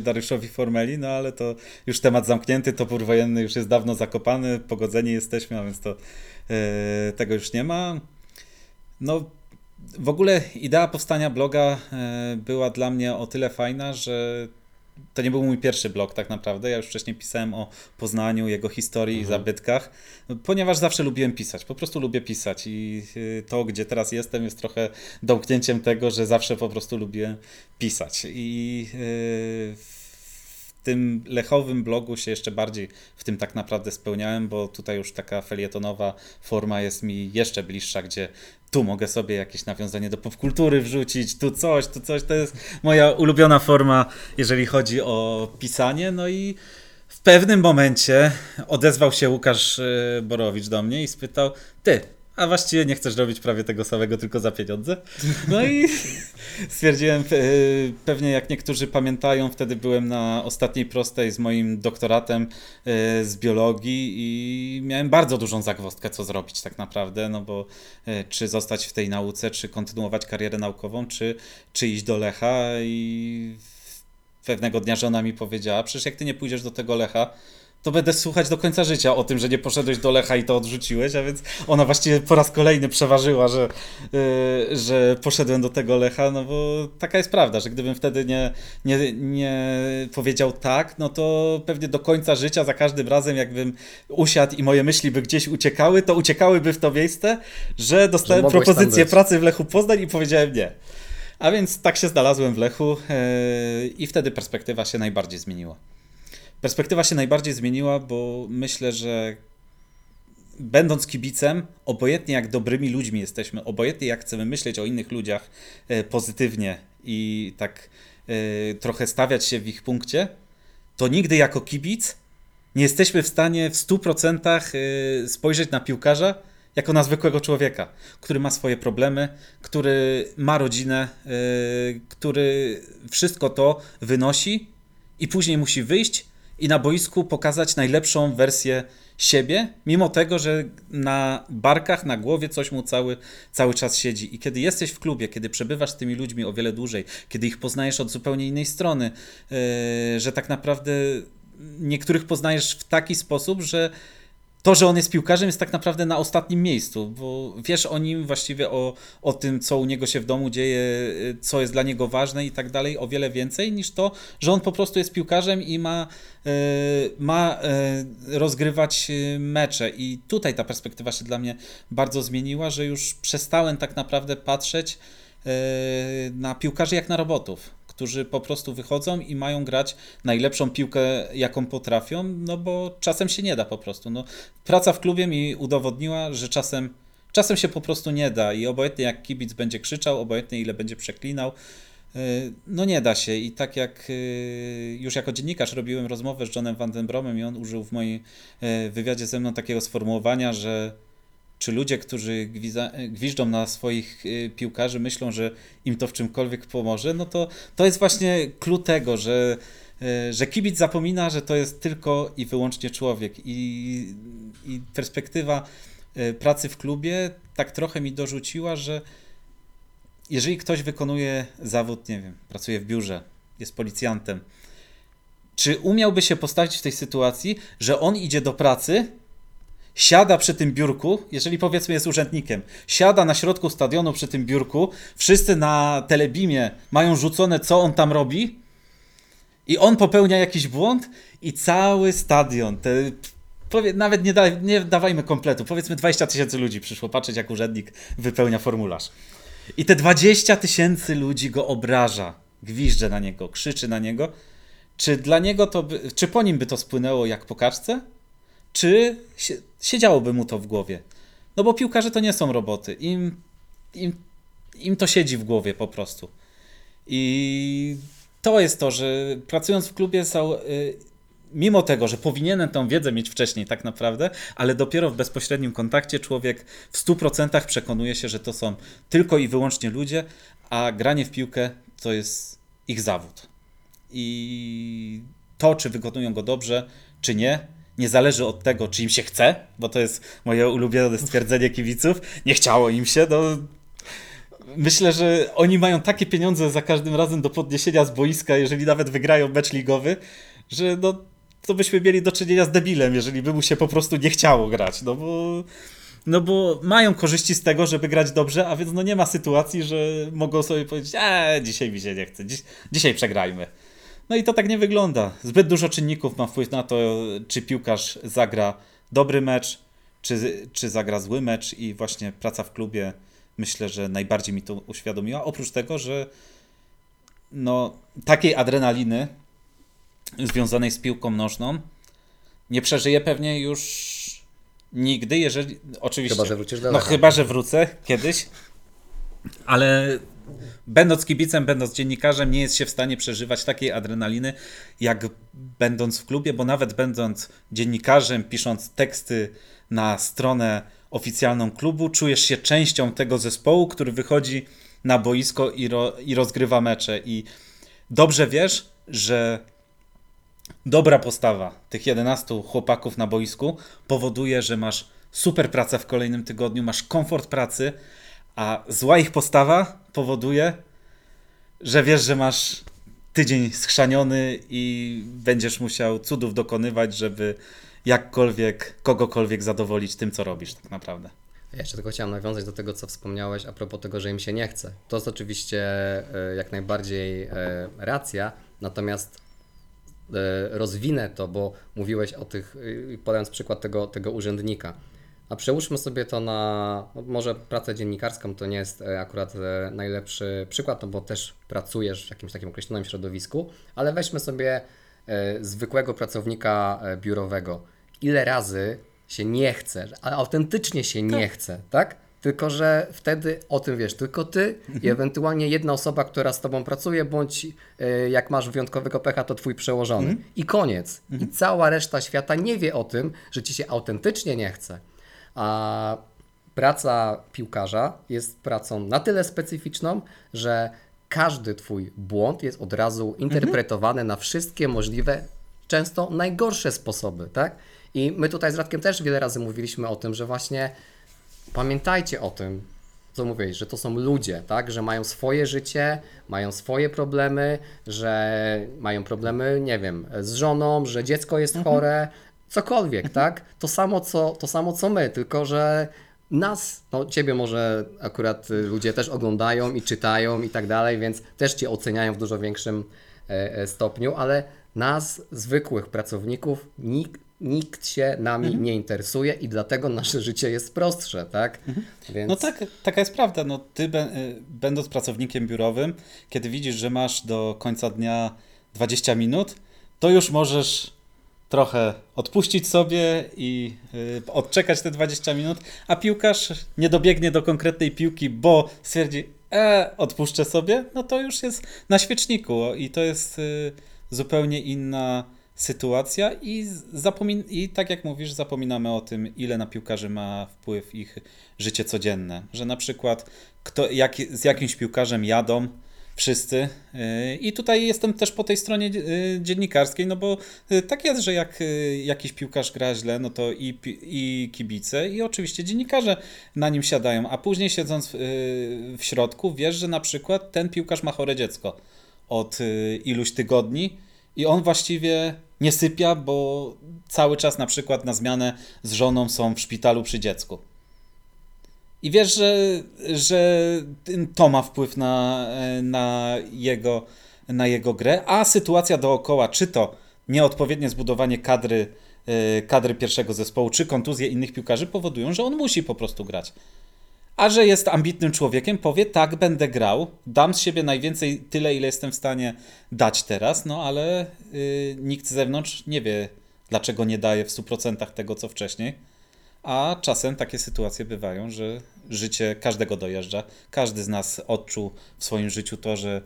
Dariuszowi Formeli, no ale to już temat zamknięty, topór wojenny już jest dawno zakopany, pogodzeni jesteśmy, a więc to y, tego już nie ma. No, w ogóle idea powstania bloga e, była dla mnie o tyle fajna, że to nie był mój pierwszy blog tak naprawdę. Ja już wcześniej pisałem o Poznaniu, jego historii i zabytkach, ponieważ zawsze lubiłem pisać. Po prostu lubię pisać i y, to, gdzie teraz jestem, jest trochę domknięciem tego, że zawsze po prostu lubię pisać. I y, w tym lechowym blogu się jeszcze bardziej w tym tak naprawdę spełniałem, bo tutaj już taka felietonowa forma jest mi jeszcze bliższa, gdzie tu mogę sobie jakieś nawiązanie do popkultury wrzucić, tu coś, tu coś. To jest moja ulubiona forma, jeżeli chodzi o pisanie. No i w pewnym momencie odezwał się Łukasz e, Borowicz do mnie i spytał: Ty, a właściwie nie chcesz robić prawie tego samego, tylko za pieniądze? No i stwierdziłem, e, pewnie jak niektórzy pamiętają, wtedy byłem na ostatniej prostej z moim doktoratem e, z biologii i miałem bardzo dużą zagwozdkę, co zrobić tak naprawdę, no bo e, czy zostać w tej nauce, czy kontynuować karierę naukową, czy, czy iść do Lecha i pewnego dnia żona mi powiedziała, przecież jak ty nie pójdziesz do tego Lecha, to będę słuchać do końca życia o tym, że nie poszedłeś do Lecha i to odrzuciłeś, a więc ona właściwie po raz kolejny przeważyła, że, yy, że poszedłem do tego Lecha, no bo taka jest prawda, że gdybym wtedy nie, nie, nie powiedział tak, no to pewnie do końca życia za każdym razem jakbym usiadł i moje myśli by gdzieś uciekały, to uciekałyby w to miejsce, że dostałem tam propozycję pracy w Lechu Poznań i powiedziałem nie. A więc tak się znalazłem w Lechu yy, i wtedy perspektywa się najbardziej zmieniła. Perspektywa się najbardziej zmieniła, bo myślę, że będąc kibicem, obojętnie jak dobrymi ludźmi jesteśmy, obojętnie jak chcemy myśleć o innych ludziach e, pozytywnie i tak e, trochę stawiać się w ich punkcie, to nigdy jako kibic nie jesteśmy w stanie w 100% e, spojrzeć na piłkarza jako na zwykłego człowieka, który ma swoje problemy, który ma rodzinę, który wszystko to wynosi i później musi wyjść i na boisku pokazać najlepszą wersję siebie, mimo tego, że na barkach, na głowie coś mu cały, cały czas siedzi. I kiedy jesteś w klubie, kiedy przebywasz z tymi ludźmi o wiele dłużej, kiedy ich poznajesz od zupełnie innej strony, yy, że tak naprawdę niektórych poznajesz w taki sposób, że to, że on jest piłkarzem, jest tak naprawdę na ostatnim miejscu, bo wiesz o nim właściwie, o, o tym, co u niego się w domu dzieje, co jest dla niego ważne i tak dalej, o wiele więcej niż to, że on po prostu jest piłkarzem i ma, y, ma y, rozgrywać y, mecze. I tutaj ta perspektywa się dla mnie bardzo zmieniła, że już przestałem tak naprawdę patrzeć na piłkarzy jak na robotów którzy po prostu wychodzą i mają grać najlepszą piłkę, jaką potrafią, no bo czasem się nie da po prostu. No, praca w klubie mi udowodniła, że czasem, czasem się po prostu nie da i obojętnie jak kibic będzie krzyczał, obojętnie ile będzie przeklinał, yy, no nie da się i tak jak yy, już jako dziennikarz robiłem rozmowę z Johnem Van Den Bromem i on użył w moim yy, wywiadzie ze mną takiego sformułowania, że czy ludzie, którzy gwiza, gwiżdżą na swoich y, piłkarzy, myślą, że im to w czymkolwiek pomoże, no to to jest właśnie clue tego, że, y, że kibic zapomina, że to jest tylko i wyłącznie człowiek. I, i perspektywa y, pracy w klubie tak trochę mi dorzuciła, że jeżeli ktoś wykonuje zawód, nie wiem, pracuje w biurze, jest policjantem, czy umiałby się postawić w tej sytuacji, że on idzie do pracy, siada przy tym biurku, jeżeli powiedzmy jest urzędnikiem, siada na środku stadionu przy tym biurku, wszyscy na telebimie mają rzucone, co on tam robi, i on popełnia jakiś błąd, i cały stadion, te, powie, nawet nie, da, nie dawajmy kompletu, powiedzmy 20 tysięcy ludzi przyszło patrzeć, jak urzędnik wypełnia formularz. I te 20 tysięcy ludzi go obraża, gwizdże na niego, krzyczy na niego. Czy dla niego to, by, czy po nim by to spłynęło jak po kaczce? Czy si- siedziałoby mu to w głowie. No bo piłkarze to nie są roboty. Im, im, im to siedzi w głowie po prostu. I to jest to, że pracując w klubie są, y, mimo tego, że powinienem tą wiedzę mieć wcześniej tak naprawdę, ale dopiero w bezpośrednim kontakcie człowiek w 100% przekonuje się, że to są tylko i wyłącznie ludzie, a granie w piłkę to jest ich zawód. I to, czy wykonują go dobrze, czy nie, nie zależy od tego, czy im się chce, bo to jest moje ulubione stwierdzenie kibiców. Nie chciało im się, no. Myślę, że oni mają takie pieniądze za każdym razem do podniesienia z boiska, jeżeli nawet wygrają mecz ligowy, że no, to byśmy mieli do czynienia z debilem, jeżeli by mu się po prostu nie chciało grać, no bo, no bo mają korzyści z tego, żeby grać dobrze, a więc no nie ma sytuacji, że mogą sobie powiedzieć, eee, dzisiaj mi się nie chce, dziś, dzisiaj przegrajmy. No i to tak nie wygląda. Zbyt dużo czynników ma wpływ na to, czy piłkarz zagra dobry mecz, czy, czy zagra zły mecz i właśnie praca w klubie myślę, że najbardziej mi to uświadomiła. Oprócz tego, że no, takiej adrenaliny związanej z piłką nożną nie przeżyję pewnie już nigdy, jeżeli oczywiście. Chyba, że wrócisz do No chyba, że wrócę kiedyś, ale będąc kibicem, będąc dziennikarzem, nie jest się w stanie przeżywać takiej adrenaliny, jak będąc w klubie, bo nawet będąc dziennikarzem, pisząc teksty na stronę oficjalną klubu, czujesz się częścią tego zespołu, który wychodzi na boisko i, ro, i rozgrywa mecze. I dobrze wiesz, że dobra postawa tych 11 chłopaków na boisku powoduje, że masz super pracę w kolejnym tygodniu, masz komfort pracy, a zła ich postawa powoduje, że wiesz, że masz tydzień schrzaniony i będziesz musiał cudów dokonywać, żeby jakkolwiek, kogokolwiek zadowolić tym, co robisz tak naprawdę. Ja jeszcze tylko chciałem nawiązać do tego, co wspomniałeś a propos tego, że im się nie chce. To jest oczywiście e, jak najbardziej e, racja, natomiast e, rozwinę to, bo mówiłeś o tych, podając przykład tego, tego urzędnika. A przełóżmy sobie to na, no może pracę dziennikarską to nie jest e, akurat e, najlepszy przykład, no bo też pracujesz w jakimś takim określonym środowisku, ale weźmy sobie e, zwykłego pracownika biurowego. Ile razy się nie chce, ale autentycznie się nie chce, tak? Tylko, że wtedy o tym wiesz tylko ty i ewentualnie jedna osoba, która z tobą pracuje, bądź jak masz wyjątkowego pecha, to twój przełożony. I koniec. I cała reszta świata nie wie o tym, że ci się autentycznie nie chce. A praca piłkarza jest pracą na tyle specyficzną, że każdy twój błąd jest od razu interpretowany na wszystkie możliwe, często najgorsze sposoby, tak? I my tutaj z Radkiem też wiele razy mówiliśmy o tym, że właśnie pamiętajcie o tym, co mówiłeś, że to są ludzie, tak? Że mają swoje życie, mają swoje problemy, że mają problemy, nie wiem, z żoną, że dziecko jest chore, cokolwiek, tak? To samo, co, to samo co my, tylko że nas, no ciebie może akurat y, ludzie też oglądają i czytają i tak dalej, więc też cię oceniają w dużo większym e, e, stopniu, ale nas, zwykłych pracowników, nikt, nikt się nami nie interesuje i dlatego nasze życie jest prostsze, tak? Więc... No tak, taka jest prawda. No, ty, y, będąc pracownikiem biurowym, kiedy widzisz, że masz do końca dnia 20 minut, to już możesz trochę odpuścić sobie i y, odczekać te 20 minut, a piłkarz nie dobiegnie do konkretnej piłki, bo stwierdzi, e, odpuszczę sobie, no to już jest na świeczniku. I to jest y, zupełnie inna sytuacja i, zapomin- i tak jak mówisz, zapominamy o tym, ile na piłkarzy ma wpływ ich życie codzienne, że na przykład kto, jak, z jakimś piłkarzem jadą wszyscy yy, i tutaj jestem też po tej stronie yy, dziennikarskiej, no bo yy, tak jest, że jak jakiś piłkarz gra źle, no to i, i kibice i oczywiście dziennikarze na nim siadają, a później siedząc w środku wiesz, że na przykład ten piłkarz ma chore dziecko od iluś tygodni i on właściwie nie sypia, bo cały czas na przykład na zmianę z żoną są w szpitalu przy dziecku. I wiesz, że, że to ma wpływ na, na, jego, na jego grę, a sytuacja dookoła, czy to nieodpowiednie zbudowanie kadry, e, kadry pierwszego zespołu, czy kontuzje innych piłkarzy powodują, że on musi po prostu grać. A że jest ambitnym człowiekiem, powie tak, będę grał, dam z siebie najwięcej tyle, ile jestem w stanie dać teraz, no ale y, nikt z zewnątrz nie wie, dlaczego nie daje w 100% tego, co wcześniej. A czasem takie sytuacje bywają, że życie każdego dojeżdża. Każdy z nas odczuł w swoim życiu to, że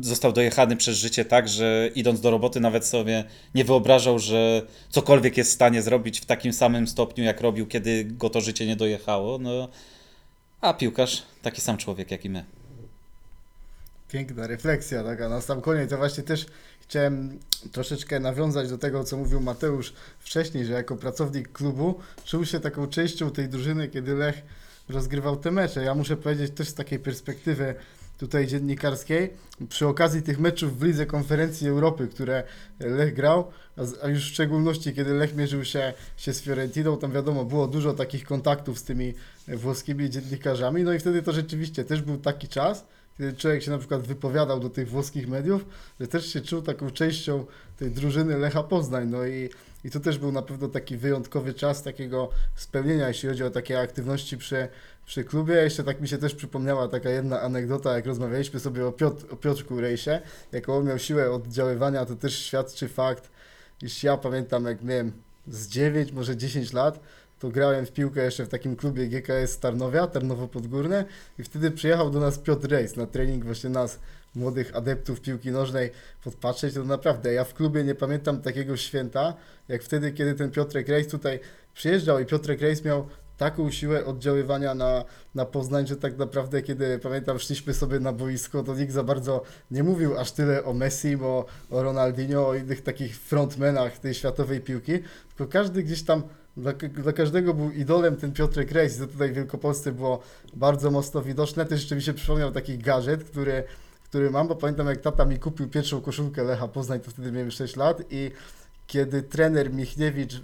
został dojechany przez życie tak, że idąc do roboty nawet sobie nie wyobrażał, że cokolwiek jest w stanie zrobić w takim samym stopniu, jak robił, kiedy go to życie nie dojechało. No, a piłkarz taki sam człowiek jak i my. Piękna refleksja, tak, a na sam koniec ja właśnie też chciałem troszeczkę nawiązać do tego, co mówił Mateusz wcześniej, że jako pracownik klubu czuł się taką częścią tej drużyny, kiedy Lech rozgrywał te mecze. Ja muszę powiedzieć też z takiej perspektywy tutaj dziennikarskiej, przy okazji tych meczów w Lidze Konferencji Europy, które Lech grał, a już w szczególności kiedy Lech mierzył się, się z Fiorentiną, tam wiadomo, było dużo takich kontaktów z tymi włoskimi dziennikarzami, no i wtedy to rzeczywiście też był taki czas, kiedy człowiek się na przykład wypowiadał do tych włoskich mediów, że też się czuł taką częścią tej drużyny Lecha Poznań. No i, i to też był na pewno taki wyjątkowy czas takiego spełnienia, jeśli chodzi o takie aktywności przy, przy klubie. Jeszcze tak mi się też przypomniała taka jedna anegdota, jak rozmawialiśmy sobie o, Piotr, o Piotrku Rejsie, jaką on miał siłę oddziaływania, to też świadczy fakt, iż ja pamiętam jak miałem z 9, może 10 lat, to grałem w piłkę jeszcze w takim klubie GKS Tarnowia, Tarnowo Podgórne i wtedy przyjechał do nas Piotr Rejs na trening właśnie nas, młodych adeptów piłki nożnej, podpatrzeć, to naprawdę ja w klubie nie pamiętam takiego święta, jak wtedy, kiedy ten Piotrek Rejs tutaj przyjeżdżał i Piotrek Rejs miał taką siłę oddziaływania na, na Poznań, że tak naprawdę kiedy pamiętam szliśmy sobie na boisko, to nikt za bardzo nie mówił aż tyle o Messi, o, o Ronaldinho, o innych takich frontmenach tej światowej piłki, tylko każdy gdzieś tam dla, dla każdego był idolem ten Piotrek Rejs, to tutaj w Wielkopolsce było bardzo mocno widoczne. Też się przypomniał taki gadżet, który który mam, bo pamiętam jak tata mi kupił pierwszą koszulkę Lecha Poznań, to wtedy miałem 6 lat i kiedy trener Michniewicz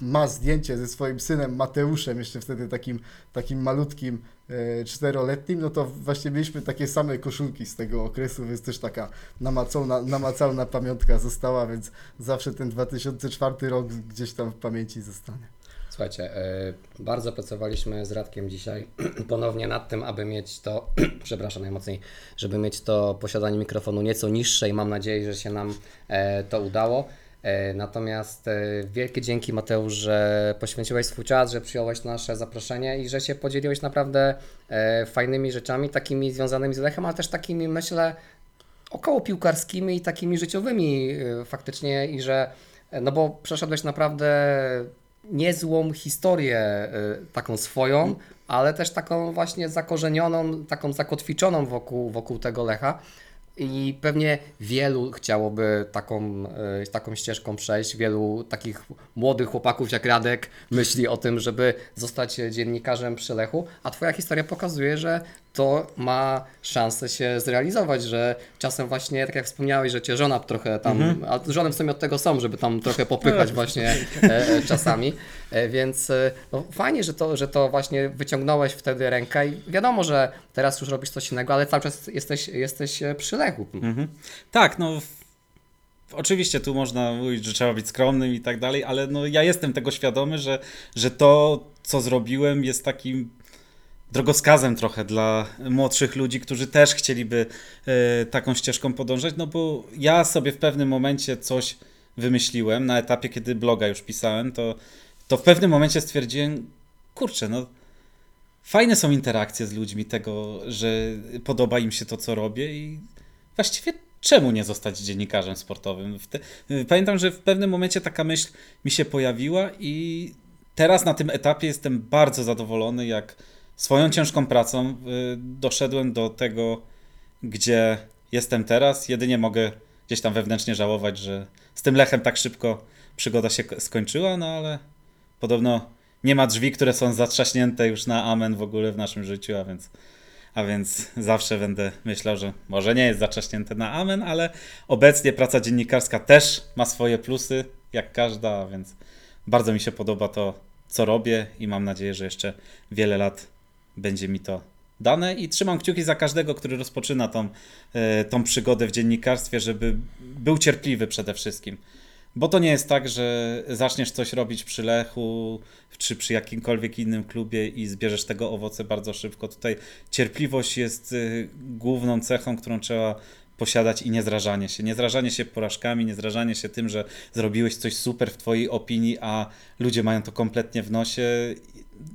ma zdjęcie ze swoim synem Mateuszem, jeszcze wtedy takim, takim malutkim e, czteroletnim, no to właśnie mieliśmy takie same koszulki z tego okresu, więc też taka namacalna, namacalna pamiątka została, więc zawsze ten 2004 rok gdzieś tam w pamięci zostanie. Słuchajcie, e, bardzo pracowaliśmy z Radkiem dzisiaj ponownie nad tym, aby mieć to, przepraszam najmocniej, żeby mieć to posiadanie mikrofonu nieco niższe i mam nadzieję, że się nam e, to udało. E, Natomiast wielkie dzięki Mateusz, że poświęciłeś swój czas, że przyjąłeś nasze zaproszenie i że się podzieliłeś naprawdę fajnymi rzeczami, takimi związanymi z Lechem, ale też takimi myślę około piłkarskimi i takimi życiowymi faktycznie i że no bo przeszedłeś naprawdę niezłą historię y, taką swoją, ale też taką właśnie zakorzenioną, taką zakotwiczoną wokół, wokół tego Lecha. I pewnie wielu chciałoby taką, y, taką ścieżką przejść. Wielu takich młodych chłopaków jak Radek myśli o tym, żeby zostać dziennikarzem przy Lechu, a Twoja historia pokazuje, że to ma szansę się zrealizować, że czasem właśnie, tak jak wspomniałeś, że Cię żona trochę tam, a żony w sumie od tego są, żeby tam trochę popychać właśnie e, e, czasami, e, więc e, no, fajnie, że to, że to właśnie wyciągnąłeś wtedy rękę i wiadomo, że teraz już robisz coś innego, ale cały czas jesteś, jesteś e, przy Lechu. Mhm. Tak, no. Oczywiście tu można mówić, że trzeba być skromnym i tak dalej, ale no ja jestem tego świadomy, że, że to, co zrobiłem, jest takim drogowskazem trochę dla młodszych ludzi, którzy też chcieliby e, taką ścieżką podążać, no bo ja sobie w pewnym momencie coś wymyśliłem, na etapie, kiedy bloga już pisałem, to, to w pewnym momencie stwierdziłem, kurczę, no fajne są interakcje z ludźmi tego, że podoba im się to, co robię i właściwie czemu nie zostać dziennikarzem sportowym? Pamiętam, że w pewnym momencie taka myśl mi się pojawiła i teraz na tym etapie jestem bardzo zadowolony, jak swoją ciężką pracą y, doszedłem do tego, gdzie jestem teraz. Jedynie mogę gdzieś tam wewnętrznie żałować, że z tym Lechem tak szybko przygoda się ko- skończyła, no ale podobno nie ma drzwi, które są zatrzaśnięte już na amen w ogóle w naszym życiu, a więc a więc zawsze będę myślał, że może nie jest zaczaśnięte na amen, ale obecnie praca dziennikarska też ma swoje plusy, jak każda, a więc bardzo mi się podoba to, co robię i mam nadzieję, że jeszcze wiele lat będzie mi to dane i trzymam kciuki za każdego, który rozpoczyna tą, e, tą przygodę w dziennikarstwie, żeby był cierpliwy przede wszystkim. Bo to nie jest tak, że zaczniesz coś robić przy Lechu czy przy jakimkolwiek innym klubie i zbierzesz tego owoce bardzo szybko. Tutaj cierpliwość jest y, główną cechą, którą trzeba posiadać i niezrażanie się. Niezrażanie się porażkami, niezrażanie się tym, że zrobiłeś coś super w twojej opinii, a ludzie mają to kompletnie w nosie.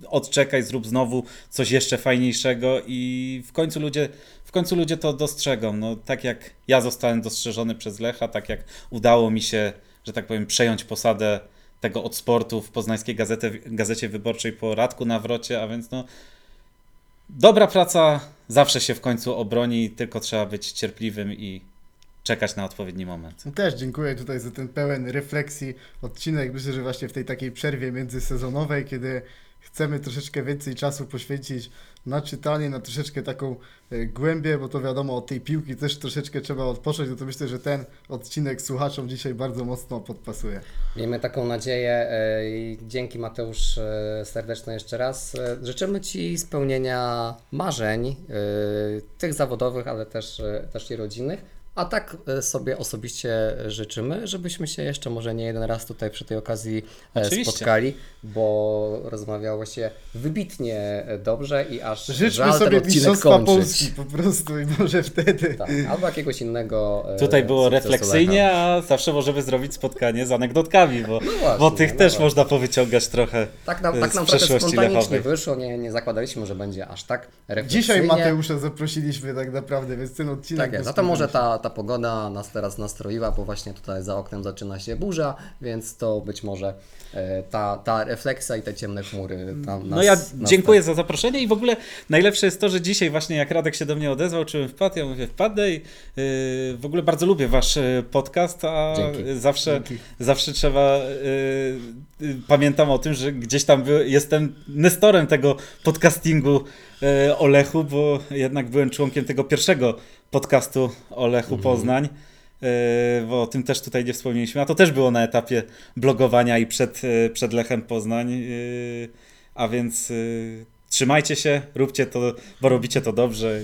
Odczekaj, zrób znowu coś jeszcze fajniejszego i w końcu ludzie, w końcu ludzie to dostrzegą. No, tak jak ja zostałem dostrzeżony przez Lecha, tak jak udało mi się, że tak powiem, przejąć posadę tego od sportu w poznańskiej gazecie, gazecie wyborczej po Radku Nawrocie, a więc no dobra praca zawsze się w końcu obroni, tylko trzeba być cierpliwym i czekać na odpowiedni moment. No Też dziękuję tutaj za ten pełen refleksji odcinek. Myślę, że właśnie w tej takiej przerwie międzysezonowej, kiedy chcemy troszeczkę więcej czasu poświęcić na czytanie, na troszeczkę taką e, głębię, bo to wiadomo, od tej piłki też troszeczkę trzeba odpocząć, no to myślę, że ten odcinek słuchaczom dzisiaj bardzo mocno podpasuje. Miejmy taką nadzieję e, i dzięki Mateusz e, serdeczne jeszcze raz. Życzymy Ci spełnienia marzeń, tych zawodowych, ale też, też i rodzinnych. A tak e, sobie osobiście życzymy, żebyśmy się jeszcze może nie jeden raz tutaj przy tej okazji e, Oczywiście. spotkali, bo rozmawiało się wybitnie e, dobrze i aż Życzmy żal ten sobie odcinek Mistrzostwa kończyć. Polski po prostu i może wtedy. Tak, albo jakiegoś innego. Tutaj było refleksyjnie, Lecha. a zawsze możemy zrobić spotkanie z anegdotkami, bo, właśnie, bo tych no też właśnie. można powyciągać trochę. Tak nam, tak z nam trochę spontanicznie lechowej. wyszło, nie, nie zakładaliśmy, że będzie aż tak refleksyjnie. Dzisiaj Mateusza zaprosiliśmy tak naprawdę, więc ten odcinek... Tak jest, a to może ta, ta pogoda nas teraz nastroiła, bo właśnie tutaj za oknem zaczyna się burza, więc to być może e, ta, ta refleksja i te ciemne chmury tam nas... No ja dziękuję za zaproszenie i w ogóle najlepsze jest to, że dzisiaj właśnie jak Radek się do mnie odezwał, czy wpadł, ja mówię wpadnę i yy, w ogóle bardzo lubię wasz yy, podcast, a Dzięki. zawsze, Dzięki. zawsze trzeba, yy, yy, pamiętam o tym, że gdzieś tam jestem nestorem tego podcastingu o Lechu, bo jednak byłem członkiem tego pierwszego podcastu o Lechu Poznań, e, bo o tym też tutaj nie wspomnieliśmy, a to też było na etapie blogowania i przed, e, przed Lechem Poznań, e, a więc e, trzymajcie się, róbcie to, bo robicie to dobrze.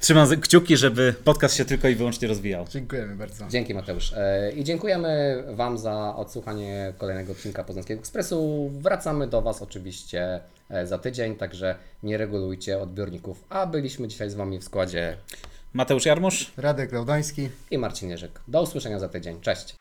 Trzymam kciuki, żeby podcast się tylko i wyłącznie rozwijał. Dziękujemy bardzo. Dzięki Mateusz. E, I dziękujemy Wam za odsłuchanie kolejnego odcinka Poznańskiego Ekspresu. Wracamy do Was oczywiście e, za tydzień, także nie regulujcie odbiorników. A byliśmy dzisiaj z Wami w składzie Mateusz Jarmusz. Radek Laudański. i Marcin Jerzyk. Do usłyszenia za tydzień. Cześć.